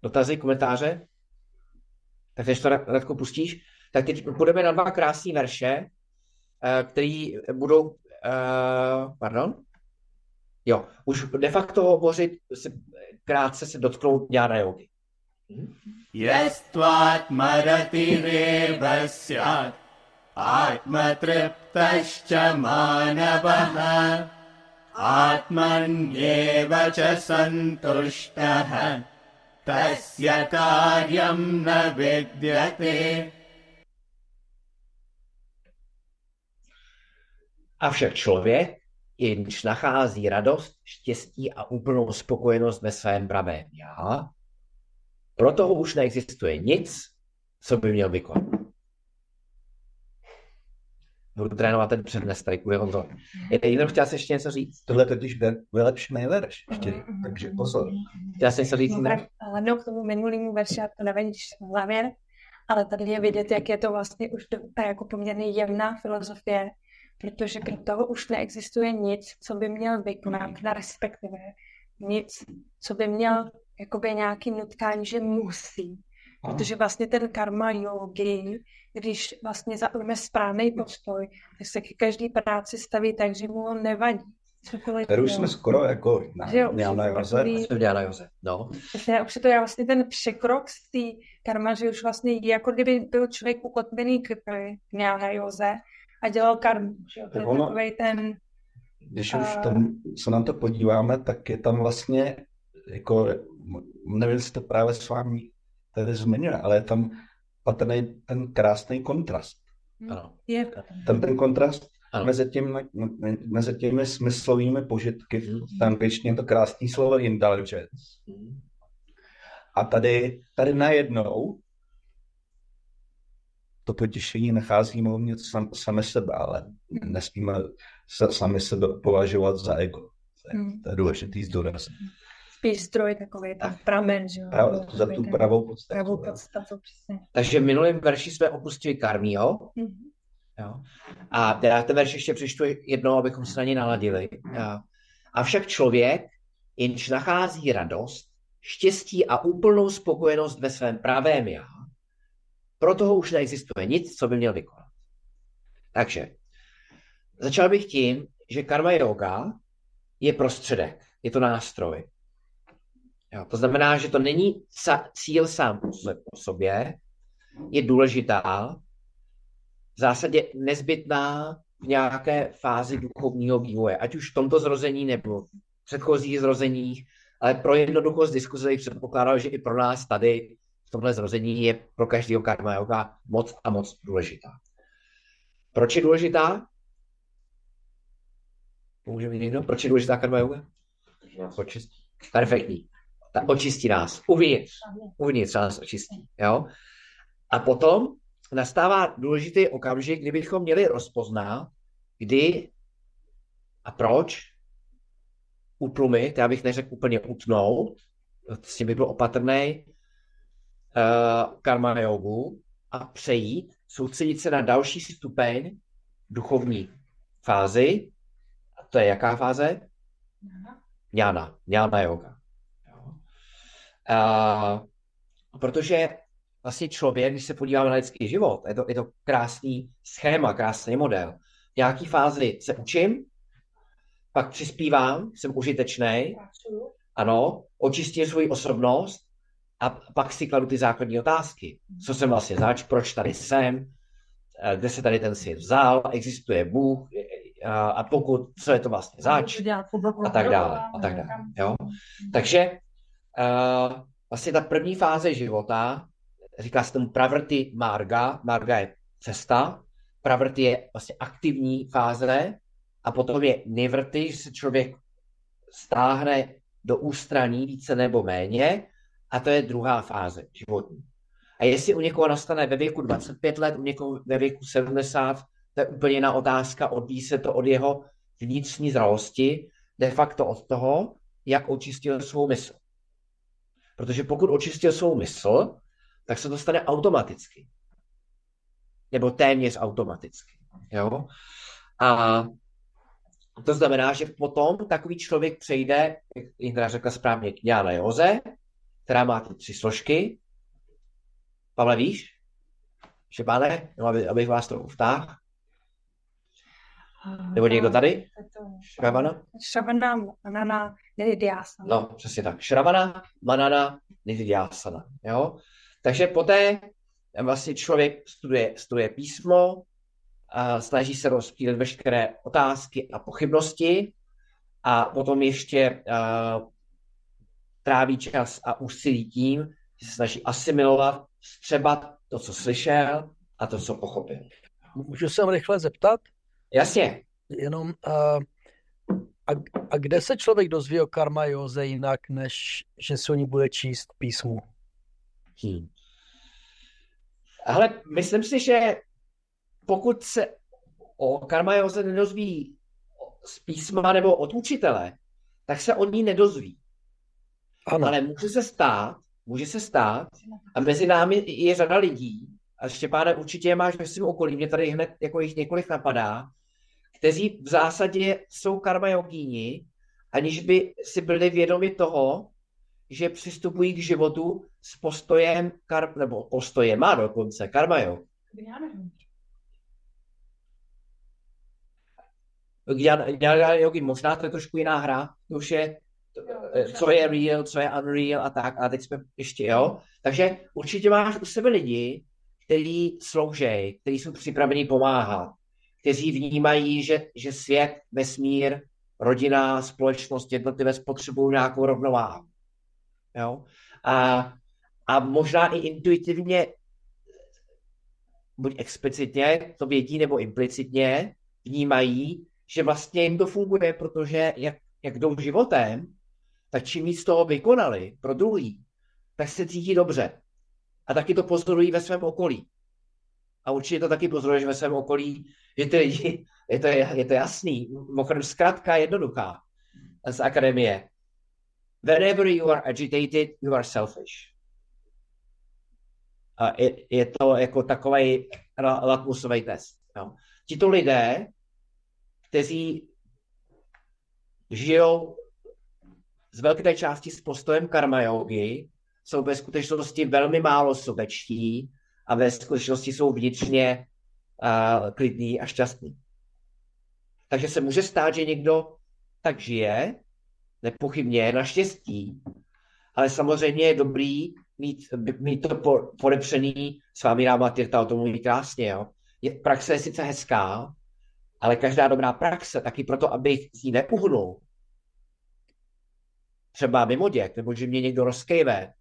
Dotazy, komentáře? Tak než to Radko pustíš, tak teď půjdeme na dva krásné verše, eh, který budou, uh, pardon, jo, už de facto hovořit, krátce se dotknout dňána jogy. यस्त्वात्मरतिरेव स्यात् आत्मतृप्तश्च मानवः आत्मन्येव च सन्तुष्टः तस्य कार्यं न विद्यते Avšak člověk, jenž nachází radost, štěstí a úplnou spokojenost ve svém pravém já, pro toho už neexistuje nic, co by měl vykonat. Budu trénovat ten přednes tady kvůli Honzo. Je někdo chtěl se ještě něco říct? Tohle totiž bude vylepšený verš ještě, takže pozor. Chtěl jsi něco říct? Jindra? Hlavnou k tomu minulému verši, já to nevím, když jsem závěr, ale tady je vidět, jak je to vlastně už do, ta jako poměrně jemná filozofie, protože pro toho už neexistuje nic, co by měl vykonat, na respektive nic, co by měl jakoby nějaký nutkání, že musí. Protože vlastně ten karma yogi, když vlastně zaujme správný postoj, tak se ke každý práci staví tak, že mu on nevadí. Tady už jsme skoro jako na, Že jo, na, na už Joze. na. No. Už je to je vlastně ten překrok z té karma, že už vlastně je jako kdyby byl člověk ukotvený k na Joze a dělal karmu. Že jo? To Tak je ono- ten, Když už A- tam se na to podíváme, tak je tam vlastně, jako, nevím, jestli to právě s vámi tady zmiňuje, ale je tam patrný ten krásný kontrast. Ano. je Ten, ten kontrast Ano. mezi, tím, mezi těmi smyslovými požitky, v angličtině je to krásné slovo indulgence. A tady, tady najednou to potěšení nacházíme uvnitř sam, sami sebe, ale nesmíme se, sami sebe považovat za ego. To je, Hmm. to je důležitý zdůraznit. Zdroj takový ten pramen, že jo? Prav, za tu pravou podstatu. pravou podstatu, přesně. Takže v minulém verši jsme opustili karmího. Mhm. Jo. A já ten verš ještě přečtu jednou, abychom se na ně naladili. Jo. Avšak člověk, jenž nachází radost, štěstí a úplnou spokojenost ve svém pravém já, pro toho už neexistuje nic, co by měl vykonat. Takže začal bych tím, že karma yoga je prostředek, je to nástroj. Jo, to znamená, že to není sa, cíl sám o sobě, je důležitá, v zásadě nezbytná v nějaké fázi duchovního vývoje, ať už v tomto zrození nebo v předchozích zrozeních, ale pro jednoduchost diskuze předpokládal, že i pro nás tady v tomhle zrození je pro každého karma yoga moc a moc důležitá. Proč je důležitá? Může mít někdo? Proč je důležitá karma yoga? Očistí. Perfektní. Ta očistí nás. Uvnitř. Uvnitř nás očistí. Jo? A potom nastává důležitý okamžik, kdybychom měli rozpoznat, kdy a proč utlumit, já bych neřekl úplně utnout, s tím bych byl opatrný, uh, karma jogu a přejít, soustředit se na další stupeň duchovní fázy. A to je jaká fáze? Jnana. Jnana yoga. Uh, protože vlastně člověk, když se podíváme na lidský život, je to, je to krásný schéma, krásný model. V nějaký fázi se učím, pak přispívám, jsem užitečný, ano, očistím svoji osobnost a pak si kladu ty základní otázky. Co jsem vlastně zač, proč tady jsem, eh, kde se tady ten svět vzal, existuje Bůh eh, a pokud, co je to vlastně zač a tak dále. A tak dále jo? Takže uh, vlastně ta první fáze života, říká se tomu pravrty marga, marga je cesta, pravrty je vlastně aktivní fáze a potom je nivrty, že se člověk stáhne do ústraní více nebo méně a to je druhá fáze životní. A jestli u někoho nastane ve věku 25 let, u někoho ve věku 70, to je úplně jiná otázka, odvíjí se to od jeho vnitřní zralosti, de facto od toho, jak očistil svou mysl. Protože pokud očistil svou mysl, tak se to stane automaticky. Nebo téměř automaticky. Jo? A to znamená, že potom takový člověk přejde, jak Indra řekla správně, k Jána Joze, která má ty tři složky. Pavle, víš? Šepáne, no, aby, abych vás to vtáhl. Nebo někdo tady? Šravana? Šravana, manana, nidhyasana. No, přesně tak. Šravana, manana, nidhyasana. Jo? Takže poté vlastně člověk studuje, studuje písmo, a snaží se rozptýlit veškeré otázky a pochybnosti a potom ještě uh, tráví čas a úsilí tím, že se snaží asimilovat, střebat to, co slyšel a to, co pochopil. Můžu se rychle zeptat? Jasně. Jenom, uh, a, a kde se člověk dozví o karma józe jinak, než že se o ní bude číst písmu? Hmm. Ale myslím si, že pokud se o karma józe nedozví z písma nebo od učitele, tak se o ní nedozví. Ano. Ale může se stát, může se stát, a mezi námi je řada lidí, a Štěpáne, určitě je máš ve svém okolí, mě tady hned jako jich několik napadá, kteří v zásadě jsou karma jogíni, aniž by si byli vědomi toho, že přistupují k životu s postojem, kar, nebo postojem má dokonce, karma jog. Jnana jogi, možná to je trošku jiná hra, už je, co je real, co je unreal a tak, a teď jsme ještě, jo. Takže určitě máš u sebe lidi, kteří slouží, kteří jsou připraveni pomáhat, kteří vnímají, že, že svět, vesmír, rodina, společnost, jednotlivec potřebují nějakou rovnováhu. Jo? A, a možná i intuitivně, buď explicitně, to vědí, nebo implicitně, vnímají, že vlastně jim to funguje, protože jak, jak jdou životem, tak čím víc toho vykonali pro druhý, tak se cítí dobře. A taky to pozorují ve svém okolí. A určitě to taky pozoruješ ve svém okolí, ty lidi, je to, je to jasný. Mimochodem zkrátka jednoduchá z akademie. Whenever you are agitated, you are selfish. A je, je to jako takový lakmusový test. Jo. Tito lidé, kteří žijou z velké části s postojem karma yogi, jsou ve skutečnosti velmi málo sobečtí a ve skutečnosti jsou vnitřně uh, klidný a šťastný. Takže se může stát, že někdo tak žije, nepochybně, naštěstí, ale samozřejmě je dobrý mít, mít to podepřený s vámi Ráma Tirta, o tom mluví krásně, jo. Je, praxe je sice hezká, ale každá dobrá praxe, taky proto, aby si neuhnul, třeba mimo děk, nebo že mě někdo rozkejve,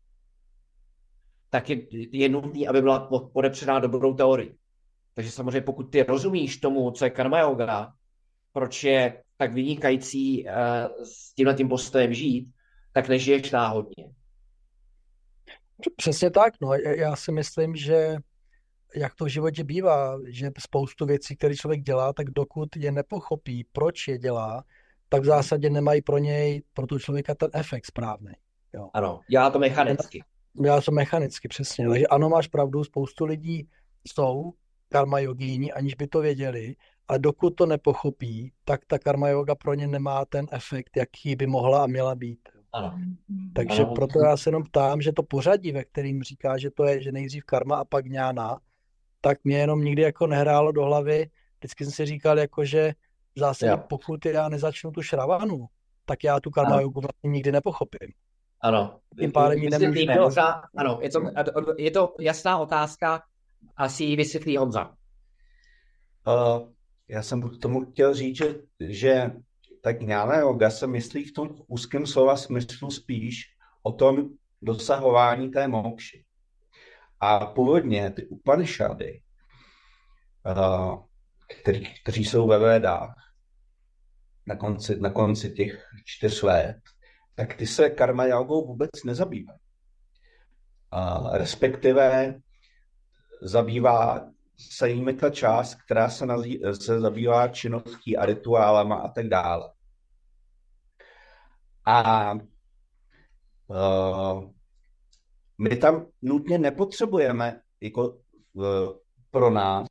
tak je, je nutný, aby byla podepřená dobrou teorii. Takže samozřejmě pokud ty rozumíš tomu, co je karma yoga, proč je tak vynikající uh, s tímhle tím postojem žít, tak nežiješ náhodně. Přesně tak, no. Já si myslím, že jak to v životě bývá, že spoustu věcí, které člověk dělá, tak dokud je nepochopí, proč je dělá, tak v zásadě nemají pro něj, pro tu člověka ten efekt správný. Jo. Ano, dělá to mechanicky. Dělá to mechanicky, přesně. Takže ano, máš pravdu, spoustu lidí jsou karma jogíni, aniž by to věděli, a dokud to nepochopí, tak ta karma yoga pro ně nemá ten efekt, jaký by mohla a měla být. Ano. Takže ano. proto já se jenom ptám, že to pořadí, ve kterým říká, že to je, že nejdřív karma a pak ňána, tak mě jenom nikdy jako nehrálo do hlavy. Vždycky jsem si říkal, jako, že v zásadě jo. pokud já nezačnu tu šravanu, tak já tu karma jogu vlastně nikdy nepochopím. Ano. Tím pádem ji nemůžu možná, Ano, je to, je to jasná otázka, asi ji vysvětlí Honza. Uh, já jsem k tomu chtěl říct, že, že tak ňána yoga se myslí v tom úzkém slova smyslu spíš o tom dosahování té mokši. A původně ty Upanishady, uh, který, kteří jsou ve Védách na konci, na konci těch čtyř let, tak ty se karma jogou vůbec nezabývají. Uh, respektive zabývá se jimi ta část, která se, nazý, se zabývá činností a rituálama a tak dále. A uh, my tam nutně nepotřebujeme jako uh, pro nás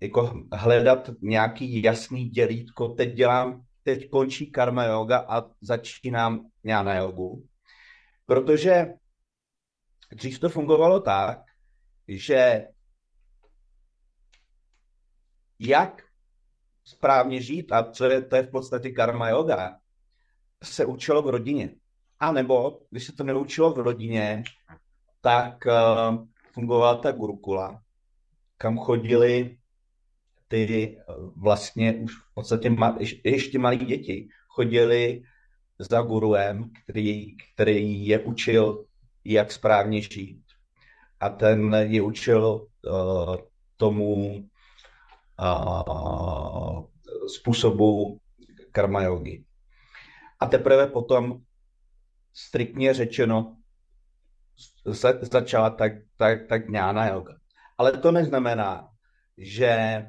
jako hledat nějaký jasný dělítko, teď dělám, teď končí karma yoga a začínám jnana jogu. Protože dřív to fungovalo tak, že jak správně žít a co je, to je v podstatě karma yoga, se učilo v rodině. A nebo, když se to neučilo v rodině, tak uh, fungovala ta gurukula, kam chodili ty uh, vlastně už v podstatě ma, ještě malí děti. Chodili za guruem, který, který je učil, jak správně žít. A ten je učil uh, tomu uh, způsobu karma yogi. A teprve potom striktně řečeno za, začala tak, tak, tak ňána yoga. Ale to neznamená, že,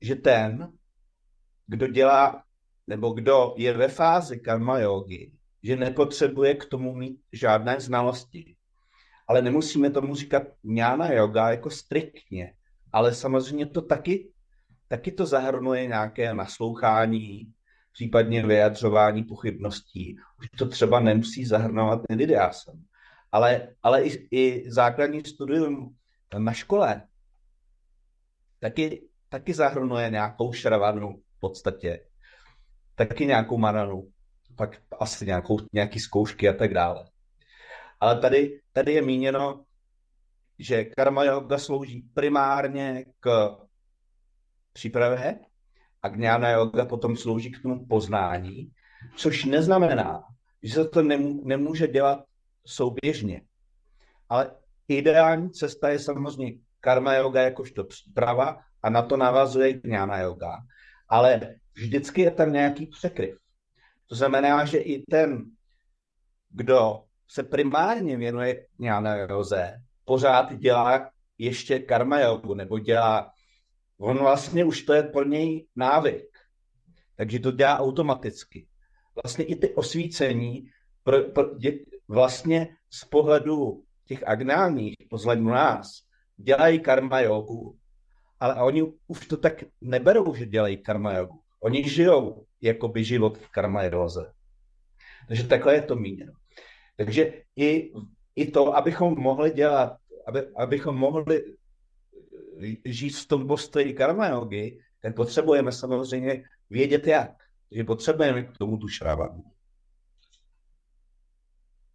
že ten, kdo dělá, nebo kdo je ve fázi karma yogi, že nepotřebuje k tomu mít žádné znalosti. Ale nemusíme tomu říkat ňána yoga jako striktně, ale samozřejmě to taky, taky to zahrnuje nějaké naslouchání, případně vyjadřování pochybností. Už to třeba nemusí zahrnovat nididásem. Ale, ale i, i základní studium na škole taky, taky zahrnuje nějakou šravanu v podstatě. Taky nějakou mananu. Pak asi nějakou, nějaký zkoušky a tak dále. Ale tady, tady je míněno, že karma yoga slouží primárně k přípravě a gnana yoga potom slouží k tomu poznání, což neznamená, že se to nemůže dělat souběžně. Ale ideální cesta je samozřejmě karma yoga jakožto příprava a na to navazuje gnana yoga. Ale vždycky je tam nějaký překryv. To znamená, že i ten, kdo se primárně věnuje gnana yoze, pořád dělá ještě karma jogu, nebo dělá, on vlastně už to je pro něj návyk, takže to dělá automaticky. Vlastně i ty osvícení pro, pro, dě, vlastně z pohledu těch agnálních, pohledu nás, dělají karma jogu, ale oni už to tak neberou, že dělají karma jogu. Oni žijou jakoby život v karma joze. Takže takhle je to míněno. Takže i i to, abychom mohli dělat aby, abychom mohli žít v tom postoji karma yogi, tak potřebujeme samozřejmě vědět jak. Takže potřebujeme k tomu tu šravanu.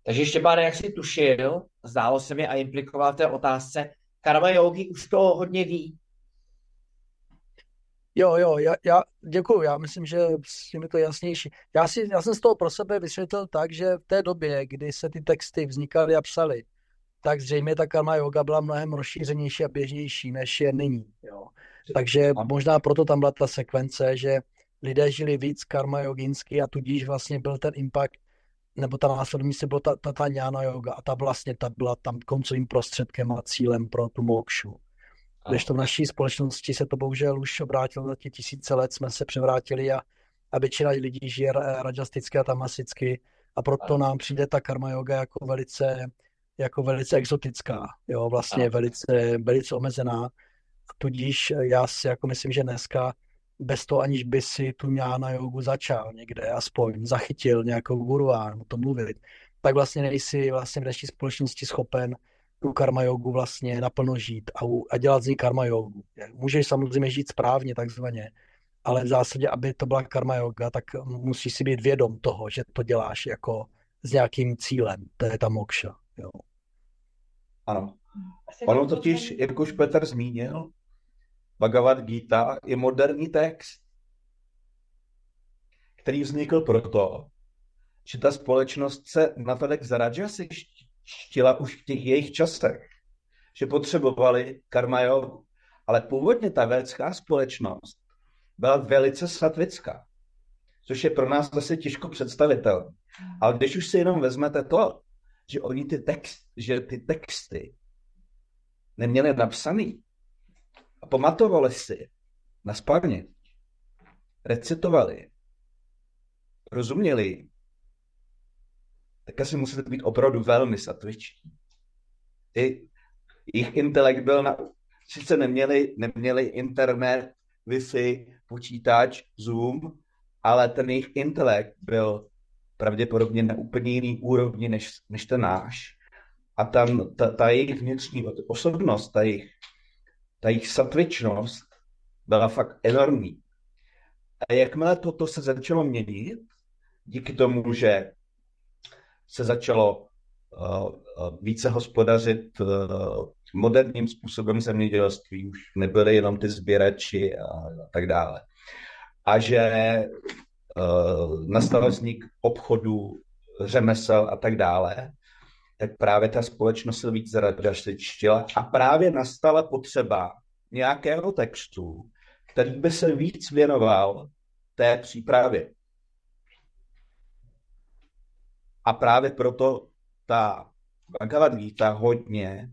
Takže Štěpáne, jak jsi tušil, zdálo se mi a implikoval té otázce, karma yogi už to hodně ví. Jo, jo, já, já děkuju, já myslím, že s tím je to jasnější. Já, si, já jsem z toho pro sebe vysvětlil tak, že v té době, kdy se ty texty vznikaly a psaly, tak zřejmě ta karma yoga byla mnohem rozšířenější a běžnější, než je nyní. Jo. Takže možná proto tam byla ta sekvence, že lidé žili víc karma joginsky a tudíž vlastně byl ten impact, nebo ta následní se byla ta, ta, ta jnana yoga a ta vlastně ta byla tam koncovým prostředkem a cílem pro tu mokšu. Když to v naší společnosti se to bohužel už obrátilo za ty tisíce let, jsme se převrátili a, a většina lidí žije rajasticky a tamasicky. A proto nám přijde ta karma yoga jako velice, jako velice exotická, jo, vlastně velice, velice omezená. Tudíž já si jako myslím, že dneska bez toho, aniž by si tu ňána jogu začal někde, aspoň zachytil nějakou guru a o tom mluvit, tak vlastně nejsi vlastně v naší společnosti schopen tu karma jogu vlastně naplno žít a, a dělat z ní karma jogu. Můžeš samozřejmě žít správně takzvaně, ale v zásadě, aby to byla karma yoga, tak musíš si být vědom toho, že to děláš jako s nějakým cílem, to je ta mokša. Jo. Ano. Ono totiž, jak už Petr zmínil, Bhagavad Gita je moderní text, který vznikl proto, že ta společnost se na Tadek Štila už v těch jejich časech, že potřebovali karma jogu. Ale původně ta védská společnost byla velice satvická, což je pro nás zase těžko představitelné. Ale když už si jenom vezmete to, že oni ty, text, že ty texty neměli napsaný a pamatovali si na spamě, recitovali, rozuměli, tak asi musíte být opravdu velmi satviční. Ty, jejich intelekt byl na... Sice neměli, neměli internet, Wi-Fi, počítač, Zoom, ale ten jejich intelekt byl pravděpodobně na úplně jiný úrovni než, než ten náš. A tam ta, ta jejich vnitřní osobnost, ta jejich, ta jejich satvičnost byla fakt enormní. A jakmile toto se začalo měnit, díky tomu, že se začalo uh, více hospodařit uh, moderním způsobem zemědělství, už nebyly jenom ty sběrači a, tak dále. A že nastal vznik obchodu, řemesel a tak dále, tak právě ta společnost se víc zaradostičtila a právě nastala potřeba nějakého textu, který by se víc věnoval té přípravě. A právě proto ta Bhagavad Gita hodně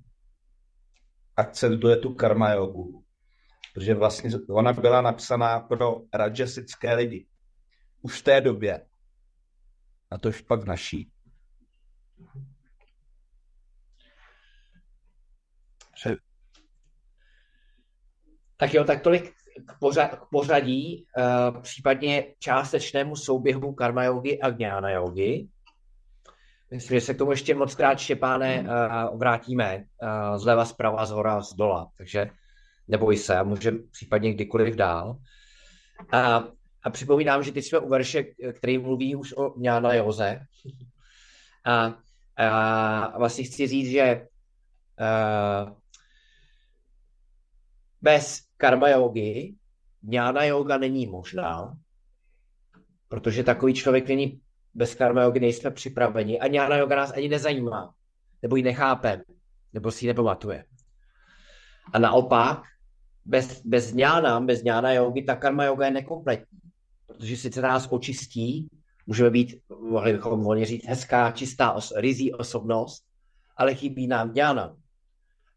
akcentuje tu karma jogu, protože vlastně ona byla napsaná pro rajasické lidi. Už v té době. A to už pak v naší. Tak jo, tak tolik k pořadí, uh, případně částečnému souběhu karma yogi a jnana yogi. Myslím, že se k tomu ještě moc krát, Štěpáne, uh, vrátíme uh, zleva, zprava, z hora, z dola. Takže neboj se, můžeme případně kdykoliv dál. A, a připomínám, že teď jsme u verše, který mluví už o Jnána Joze. A, a vlastně chci říct, že uh, bez karma yogi Jnána yoga není možná, protože takový člověk není bez karma jogy nejsme připraveni a jnana yoga nás ani nezajímá, nebo ji nechápe, nebo si ji nepamatuje. A naopak, bez, bez jnana, bez jnana jogy, ta karma yoga je nekompletní, protože sice nás očistí, můžeme být, mohli bychom volně říct, hezká, čistá, os, rizí osobnost, ale chybí nám jnana.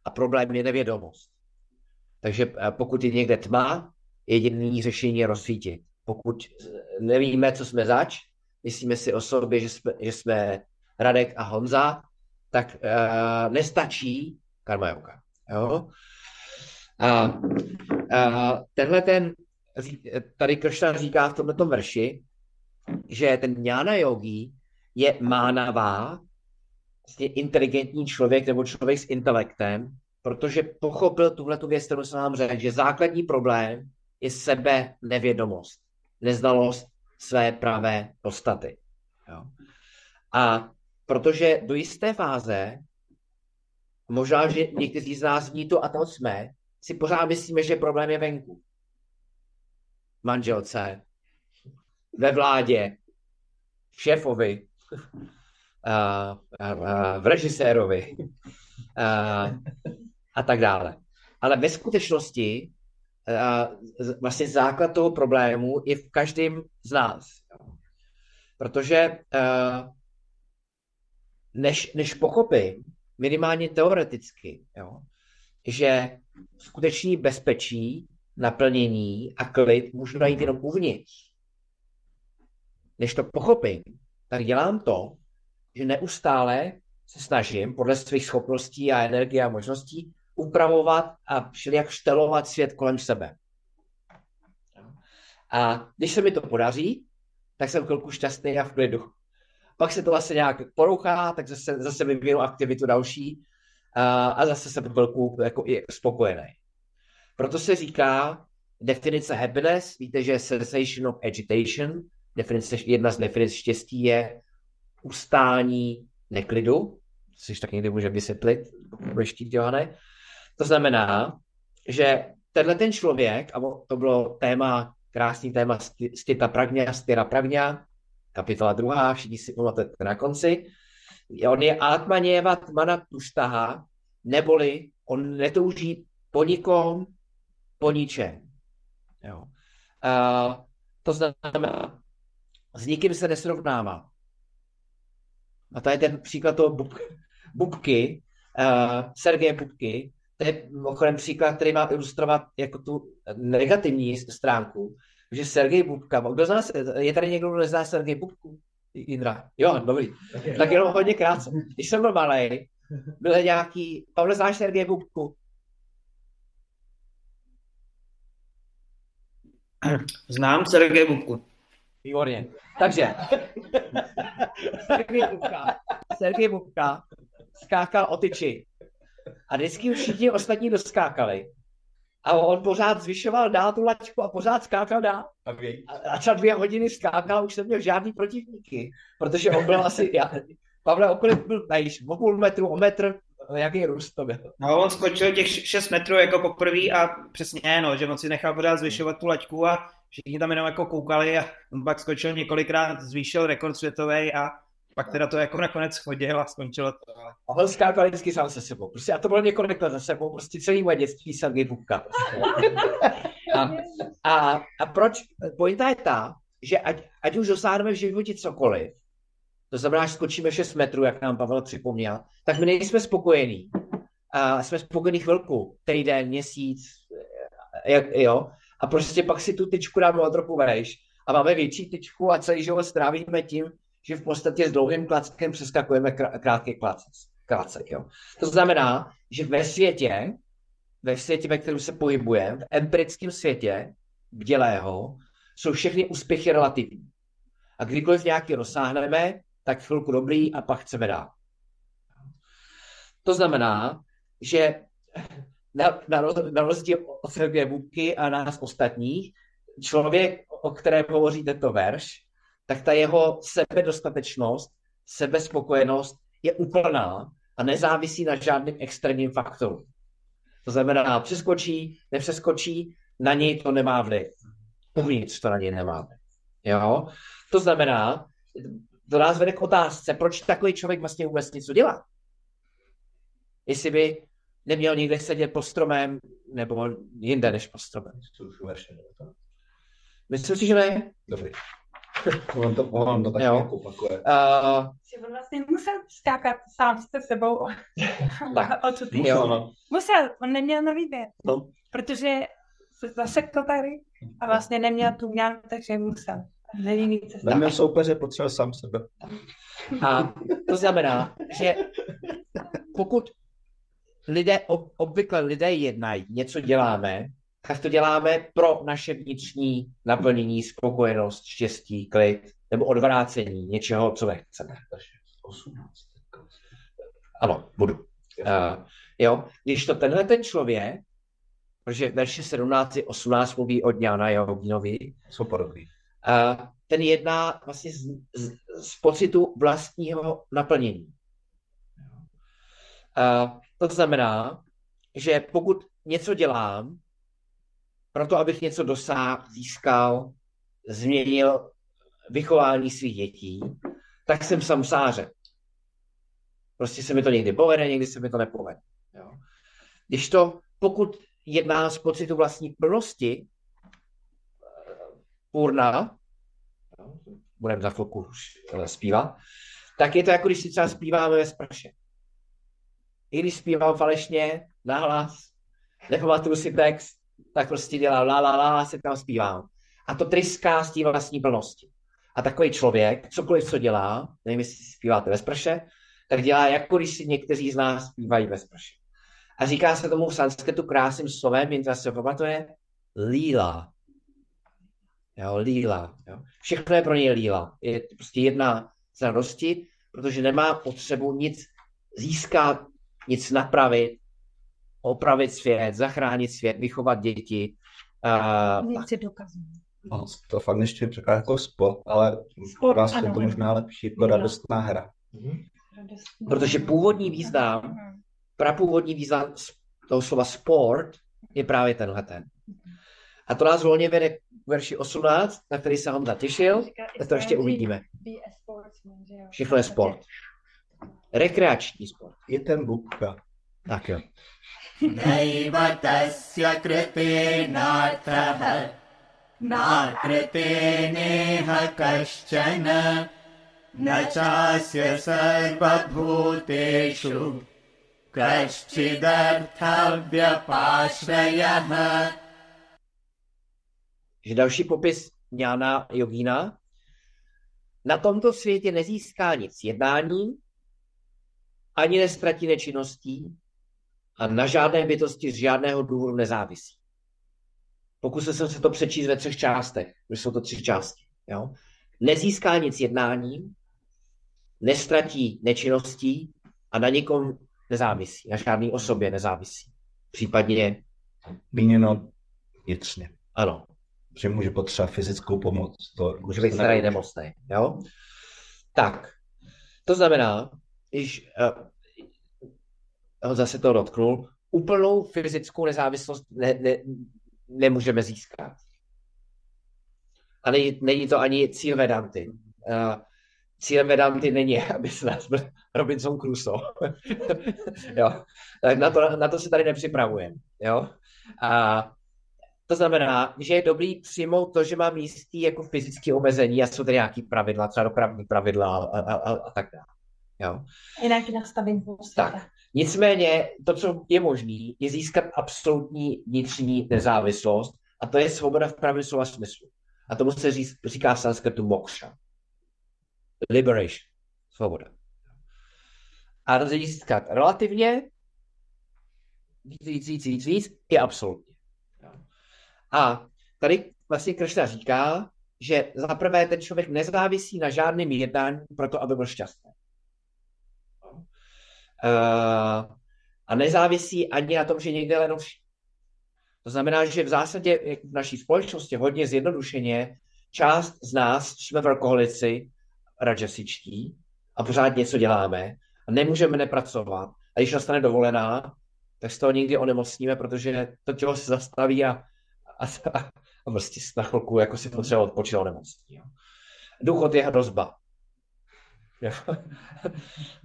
A problém je nevědomost. Takže eh, pokud je někde tma, jediný řešení je rozsvítit. Pokud nevíme, co jsme zač, myslíme si o sobě, že jsme, že jsme Radek a Honza, tak uh, nestačí karma yoga. Jo? A, a tenhle ten, tady Kršna říká v tomto verši, že ten jnana yogi je mánavá vlastně inteligentní člověk nebo člověk s intelektem, protože pochopil tuhle tu věc, kterou jsem vám řekl, že základní problém je sebe nevědomost, neznalost své pravé podstaty. Jo. A protože do jisté fáze, možná, že někteří z nás v ní to a to jsme, si pořád myslíme, že problém je venku. Manželce, ve vládě, šéfovi, a, a, a, v režisérovi a, a tak dále. Ale ve skutečnosti a, vlastně základ toho problému je v každém z nás. Protože a, než, než pochopím, minimálně teoreticky, jo, že skutečný bezpečí, naplnění a klid můžu najít jenom uvnitř. Než to pochopím, tak dělám to, že neustále se snažím podle svých schopností a energie a možností upravovat a všelijak štelovat svět kolem sebe. A když se mi to podaří, tak jsem chvilku šťastný a v klidu. Pak se to vlastně nějak porouchá, tak zase, zase vyvinu aktivitu další a, a zase jsem chvilku jako i spokojený. Proto se říká definice happiness, víte, že sensation of agitation, definice, jedna z definic štěstí je ustání neklidu, což tak někdy může vysvětlit, budeš chtít, Johane. To znamená, že tenhle ten člověk, a to bylo téma, krásný téma Stita Pragňa, Stira Pragňa, kapitola druhá, všichni si pamatujete na konci, on je Atmaněva Tmana Tuštaha, neboli on netouží po nikom, po ničem. Jo. A to znamená, s nikým se nesrovnává. A to je ten příklad toho bub, Bubky, uh, Sergeje Bubky, to je mimochodem příklad, který má ilustrovat jako tu negativní stránku, že Sergej Bubka, kdo z nás, je tady někdo, kdo nezná Sergej Bubku? Indra. Jo, dobrý. Tak jenom hodně krátce. Když jsem byl malý, byl nějaký, Pavle, znáš Sergej Bubku? Znám Sergej Bubku. Výborně. Takže, Sergej Bubka, Sergej Bubka skákal o tyči. A vždycky už všichni ostatní doskákali. A on pořád zvyšoval dál tu laťku a pořád skákal dál. A, a třeba dvě hodiny skákal a už neměl žádný protivníky. Protože on byl asi, já, Pavle, okolik byl nejš, o půl metru, o metr, jaký růst to byl? No, on skočil těch 6 metrů jako poprvé a přesně, no, že on si nechal pořád zvyšovat tu laťku a všichni tam jenom jako koukali a on pak skočil několikrát, zvýšil rekord světový a pak teda to jako nakonec chodil a skončilo to. A on skákal vždycky sám se sebou. Prostě a to bylo několik let za sebou, prostě celý moje dětství Sergej Bubka. a, a, a, proč? Pointa je ta, že ať, ať už dosáhneme v životě cokoliv, to znamená, že skočíme 6 metrů, jak nám Pavel připomněl, tak my nejsme spokojení. A jsme spokojení chvilku, týden, měsíc, jak, jo. A prostě pak si tu tyčku dáme o trochu vejš a máme větší tyčku a celý život strávíme tím, že v podstatě s dlouhým klackem přeskakujeme krátký klacek. Jo. To znamená, že ve světě, ve světě, ve kterém se pohybujeme, v empirickém světě, bdělého, jsou všechny úspěchy relativní. A kdykoliv nějaký rozsáhneme, tak chvilku dobrý a pak chceme dát. To znamená, že na, na, na rozdíl od Sergeje Bubky a nás ostatních, člověk, o kterém hovoří tento verš, tak ta jeho sebedostatečnost, sebespokojenost je úplná a nezávisí na žádným extrémním faktoru. To znamená, přeskočí, nepřeskočí, na něj to nemá vliv. Uvnitř to na něj nemá vliv. Jo? To znamená, to nás vede k otázce, proč takový člověk vlastně vůbec něco dělá. Jestli by neměl někde sedět pod stromem, nebo jinde než pod stromem. Myslím si, že ne. Dobrý. <laughs> On to, on to tak Jo. jako opakuje. Uh, Že on vlastně musel skákat sám se sebou. <laughs> Tak. o co ty? Jo. No, Musel, on neměl na výběr. No. Protože se zasekl tady a vlastně neměl tu měl, takže musel. Nevím víc cesta. Neměl soupeře, potřeboval sám sebe. A to znamená, že pokud lidé, ob, obvykle lidé jednají, něco děláme, tak to děláme pro naše vnitřní naplnění, spokojenost, štěstí, klid, nebo odvrácení něčeho, co nechceme. Ano, budu. Uh, jo, když to tenhle ten člověk, protože verše 17 18 mluví o Jana Joginovi, Jsou podobný. uh, ten jedná vlastně z, z, z pocitu vlastního naplnění. Uh, to znamená, že pokud něco dělám, proto abych něco dosáhl, získal, změnil vychování svých dětí, tak jsem samsáře. Prostě se mi to někdy povede, někdy se mi to nepovede. Jo. Když to, pokud jedná z pocitu vlastní plnosti, půrna, budeme za chvilku už eh, zpívat, tak je to jako když si třeba zpíváme ve sprše. I když zpívám falešně, nahlas, nepamatuju si text, tak prostě dělám la la la, se tam zpívám. A to tryská z té vlastní plnosti. A takový člověk, cokoliv, co dělá, nevím, jestli zpíváte ve sprše, tak dělá, jako když si někteří z nás zpívají ve sprše. A říká se tomu v sanskritu krásným slovem, jen se pamatuje, líla. Jo, líla. Jo. Všechno je pro něj líla. Je prostě jedna z radosti, protože nemá potřebu nic získat, nic napravit, opravit svět, zachránit svět, vychovat děti. Uh, Nic si dokazují. No, to fakt ještě překládá jako sport, ale Sport, pro vás je ano. to možná lepší jako radostná hra. protože původní význam, prapůvodní význam toho slova sport je právě tenhle ten. A to nás volně vede k verši 18, na který se Honza těšil, tak to ještě uvidíme. Všechno je sport. Rekreační sport. Je ten bubka. Tak jo. नैव तस्य कृतेनार्थः नाकृते नेह कश्चन न चास्य सर्वभूतेषु कश्चिदर्थव्यपाश्रयः že další popis Jana Jogína. Na tomto světě nezíská nic jednáním, ani nestratí nečinností a na žádné bytosti z žádného důvodu nezávisí. Pokusil jsem se to přečíst ve třech částech, protože jsou to tři části. Jo? Nezíská nic jednáním, nestratí nečinností a na nikom nezávisí, na žádné osobě nezávisí. Případně, Míněno vnitřně. ano, Že může potřebovat fyzickou pomoc. To Může být starý nemocný, jo? Tak, to znamená, když uh, zase to dotknul, úplnou fyzickou nezávislost ne, ne, nemůžeme získat. A není, není to ani cíl Vedanty. Uh, cílem Vedanty není, <laughs> aby se nás byl Robinson Crusoe. <laughs> jo. Tak na to, na to se tady nepřipravujeme. Jo? A to znamená, že je dobrý přijmout to, že mám jistý jako fyzické omezení a jsou tady nějaký pravidla, třeba dopravní pravidla a, a, a, a tak dále. Jo. Jinak nastavím světa. Tak. Nicméně to, co je možné, je získat absolutní vnitřní nezávislost a to je svoboda v pravém slova smyslu. A tomu se ří, říká v sanskritu moksha. Liberation. Svoboda. A to získat relativně víc, víc, víc, víc, víc, je absolutně. A tady vlastně Kršna říká, že za prvé ten člověk nezávisí na žádném jednání proto, aby byl šťastný. Uh, a nezávisí ani na tom, že někde jen To znamená, že v zásadě jak v naší společnosti hodně zjednodušeně část z nás jsme alkoholici, rajasičtí a pořád něco děláme a nemůžeme nepracovat. A když nastane dovolená, tak z toho nikdy onemocníme, protože to tělo se zastaví a, a, a prostě na chvilku jako si potřeba odpočít onemocní. Důchod je hrozba. <laughs>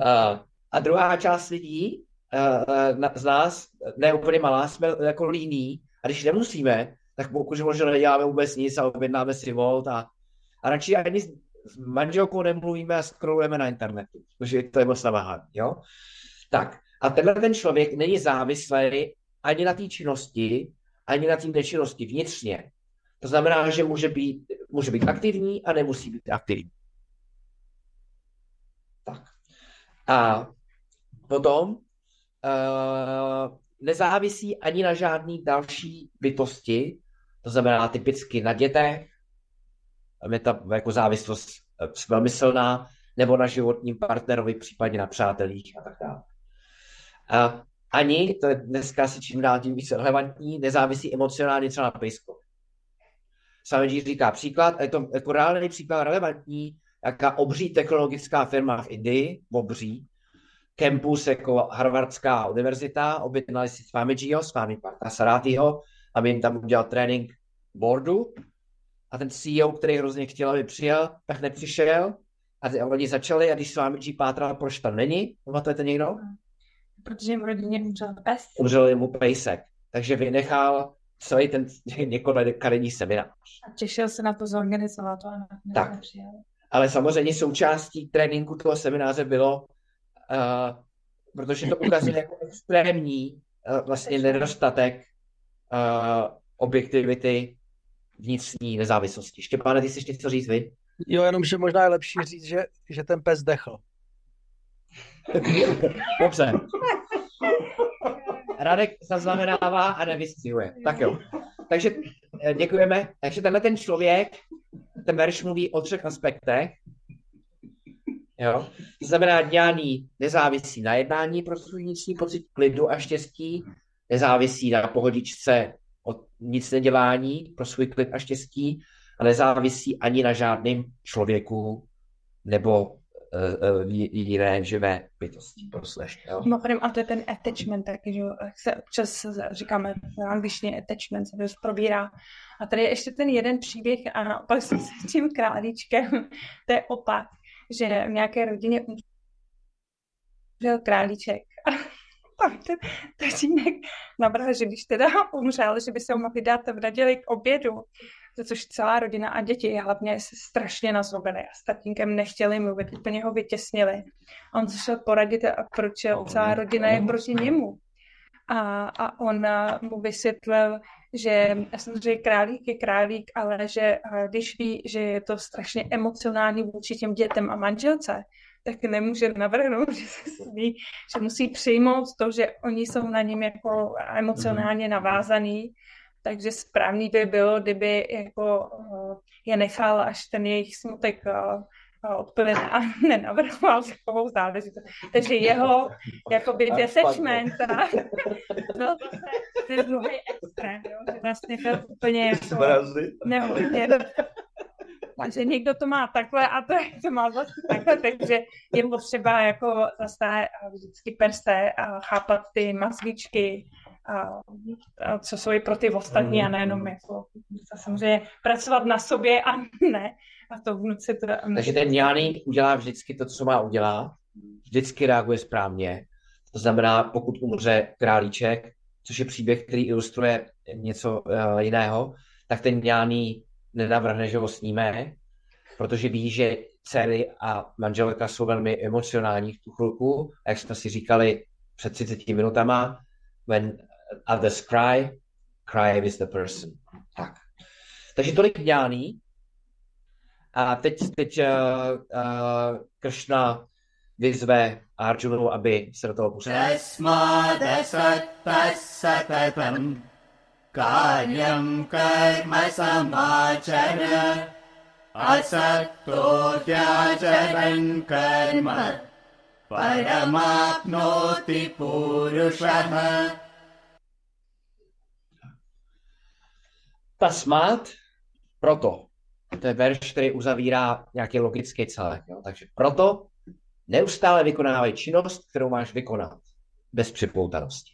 A, a druhá část lidí uh, na, z nás, ne úplně malá, jsme jako líní a když nemusíme, tak pokud možná neděláme vůbec nic a objednáme si volt a, a radši ani s manželkou nemluvíme a scrollujeme na internetu, protože to je moc naváhání, jo? Tak, a tenhle ten člověk není závislý ani na té činnosti, ani na té nečinnosti vnitřně. To znamená, že může být, může být aktivní a nemusí být aktivní. Tak. A potom uh, nezávisí ani na žádný další bytosti, to znamená typicky na dětech, je ta jako závislost velmi silná, nebo na životním partnerovi, případně na přátelích a tak dále. A ani, to je dneska si čím dál tím více relevantní, nezávisí emocionálně třeba na pejsko. Samičí říká příklad, a je to jako reálný příklad relevantní, jaká obří technologická firma v Indii, obří, campus jako Harvardská univerzita, objednali si Swamijiho, s vámi Parta Sarátyho, aby jim tam udělal trénink boardu. A ten CEO, který hrozně chtěl, aby přijel, tak nepřišel. A oni začali, a když Swamiji pátral, proč tam není, pamatujete někdo? Protože v rodině umřel pes. Umřel mu pejsek. Takže vynechal celý ten <laughs> několikadenní seminář. A těšil se na to zorganizovat to a Tak. nepřijel. Ale samozřejmě součástí tréninku toho semináře bylo, uh, protože to ukazuje jako extrémní uh, vlastně nedostatek uh, objektivity vnitřní nezávislosti. Štěpáne, ty jsi něco říct, vy? Jo, jenom, že možná je lepší říct, že, že ten pes dechl. <laughs> Dobře. Radek zaznamenává a nevystřihuje. Tak jo. Takže děkujeme. Takže tenhle ten člověk, ten verš mluví o třech aspektech. Jo. To znamená, dňání nezávisí na jednání pro vnitřní pocit klidu a štěstí, nezávisí na pohodičce od nic nedělání pro svůj klid a štěstí a nezávisí ani na žádném člověku nebo uh, uh, jiné živé bytosti. Prosleš, jo? Mimochodem, a to je ten attachment, taky, že jo, jak se občas říkáme v angličtině attachment, se to probírá. A tady je ještě ten jeden příběh a pak jsem se s tím králíčkem, <laughs> to je opak, že v nějaké rodině umřel králíček. A <laughs> pak ten tatínek navrhl, že když teda umřel, že by se ho mohli dát v neděli k obědu, za což celá rodina a děti hlavně se strašně nazlobili a s tatínkem nechtěli mluvit, úplně ho vytěsnili. A on se šel poradit, a proč celá rodina je proti němu. A, a on a, mu vysvětlil, že samozřejmě králík je králík, ale že a, když ví, že je to strašně emocionální vůči těm dětem a manželce, tak nemůže navrhnout, <laughs> že se smí, že musí přijmout to, že oni jsou na něm jako emocionálně navázaný. Takže správný by bylo, kdyby jako uh, je nechal, až ten jejich smutek odplyne a <laughs> nenavrhoval takovou záležitost. Takže jeho <laughs> jakoby detachment a byl zase ten druhý extrém, jo, že vlastně byl úplně jako takže někdo to má takhle a to, to má zase takhle, takže je potřeba jako zase vždycky perse a chápat ty mazličky, a, a co jsou i pro ty ostatní a nejenom jako samozřejmě pracovat na sobě a ne a to vnuci to... Takže ten Jáný udělá vždycky to, co má udělat, vždycky reaguje správně. To znamená, pokud umře králíček, což je příběh, který ilustruje něco uh, jiného, tak ten Jáný nenavrhne, že ho sníme, protože ví, že dcery a manželka jsou velmi emocionální v tu chvilku. Jak jsme si říkali před 30 minutama, when others cry, cry with the person. Tak. Takže tolik ňáný. A teď, teď uh, uh, Kršna vyzve Arjunu, aby se do toho pustil. तस्मादसत्तः कार्यं कर्म समाचर असक्तो ह्याचरन् कर्म परमाप्नोति पुरुषः Tasmát, proto. To je verš, který uzavírá nějaký logický celek. Jo? Takže proto neustále vykonávají činnost, kterou máš vykonat. Bez připoutanosti.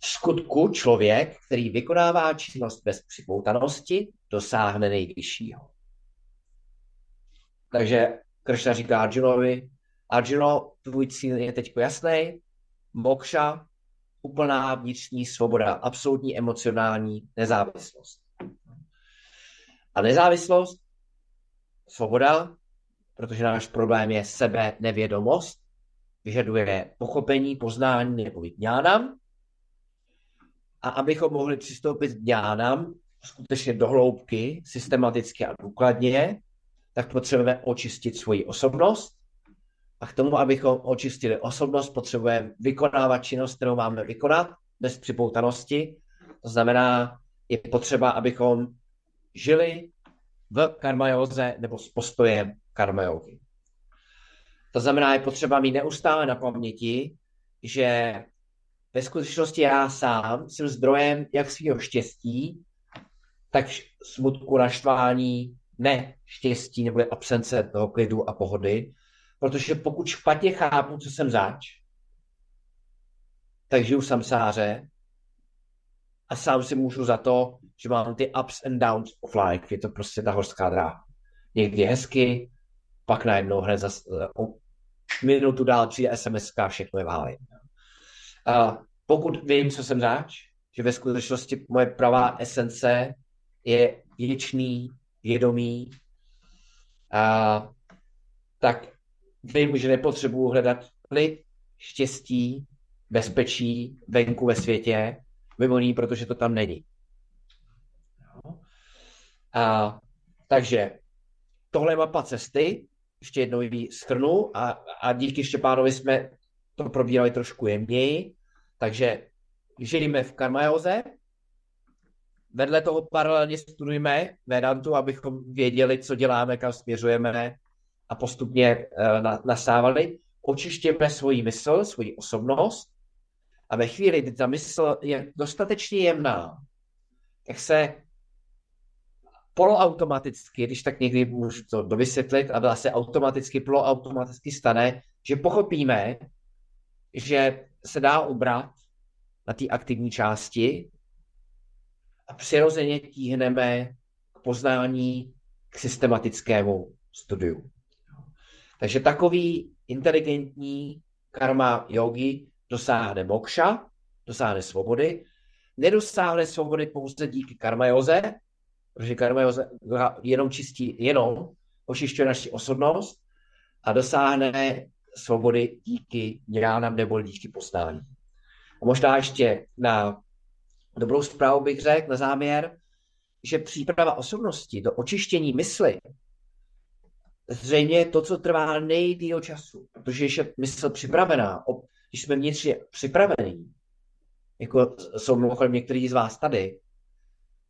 V skutku člověk, který vykonává činnost bez připoutanosti, dosáhne nejvyššího. Takže Kršna říká Arjunovi, Arjuno, tvůj cíl je teď jasný, mokša, úplná vnitřní svoboda, absolutní emocionální nezávislost. A nezávislost, svoboda, protože náš problém je sebe nevědomost, vyžaduje pochopení, poznání nebo vyňánam. A abychom mohli přistoupit k dňánam skutečně do hloubky, systematicky a důkladně, tak potřebujeme očistit svoji osobnost. A k tomu, abychom očistili osobnost, potřebujeme vykonávat činnost, kterou máme vykonat bez připoutanosti. To znamená, je potřeba, abychom žili v karmajóze nebo s postojem karmajógy. To znamená, je potřeba mít neustále na paměti, že ve skutečnosti já sám jsem zdrojem jak svého štěstí, tak smutku, naštvání, ne štěstí nebo absence toho klidu a pohody, protože pokud špatně chápu, co jsem zač, tak žiju samsáře a sám si můžu za to, že mám ty ups and downs of life. Je to prostě ta horská dráha. Někdy je hezky, pak najednou hned za o minutu dál přijde SMS a všechno je v háji. A pokud vím, co jsem zač, že ve skutečnosti moje pravá esence je věčný, vědomý, a, tak vím, že nepotřebuji hledat klid, štěstí, bezpečí venku ve světě, mimo ní, protože to tam není. A, takže tohle je mapa cesty, ještě jednou ji schrnu a, a díky Štěpánovi jsme to probírali trošku jemněji. Takže žijeme v Karmajoze, vedle toho paralelně studujeme Vedantu, abychom věděli, co děláme, kam směřujeme a postupně uh, nasávali. Očištěme svoji mysl, svoji osobnost a ve chvíli, kdy ta mysl je dostatečně jemná, tak se poloautomaticky, když tak někdy můžu to dovysvětlit, a se automaticky, poloautomaticky stane, že pochopíme, že se dá ubrat na té aktivní části a přirozeně tíhneme k poznání, k systematickému studiu. Takže takový inteligentní karma yogi dosáhne mokša, dosáhne svobody, nedosáhne svobody pouze díky karmajoze, protože karmajoze jenom čistí, jenom očišťuje naši osobnost a dosáhne svobody díky ňánám nebo díky poznání. A možná ještě na dobrou zprávu bych řekl na záměr, že příprava osobnosti do očištění mysli zřejmě je to, co trvá nejdýl času, protože je mysl připravená, když jsme vnitřně připravení, jako jsou mimochodem někteří z vás tady,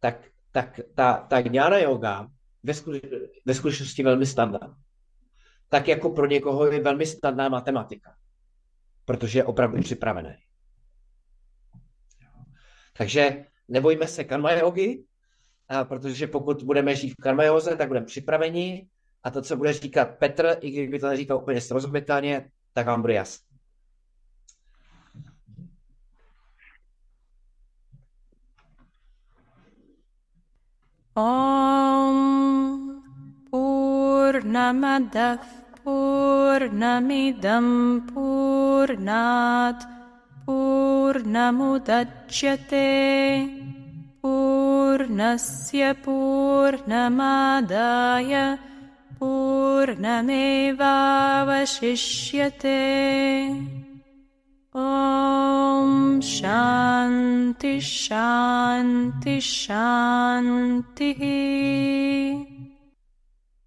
tak, tak ta, ta jnana yoga ve, ve skutečnosti velmi snadná. Tak jako pro někoho je velmi snadná matematika, protože je opravdu připravený. Takže nebojme se karma yogi, protože pokud budeme žít v karma yoze, tak budeme připraveni a to, co bude říkat Petr, i kdyby to neříkal úplně srozumitelně, tak vám bude jasné. ॐ पूर्णमदः पूर्णमिदं पूर्णात् पूर्णमुदच्यते। पूर्णस्य पूर्णमादाय पूर्णमेवावशिष्यते Om Shanti Shanti Shanti.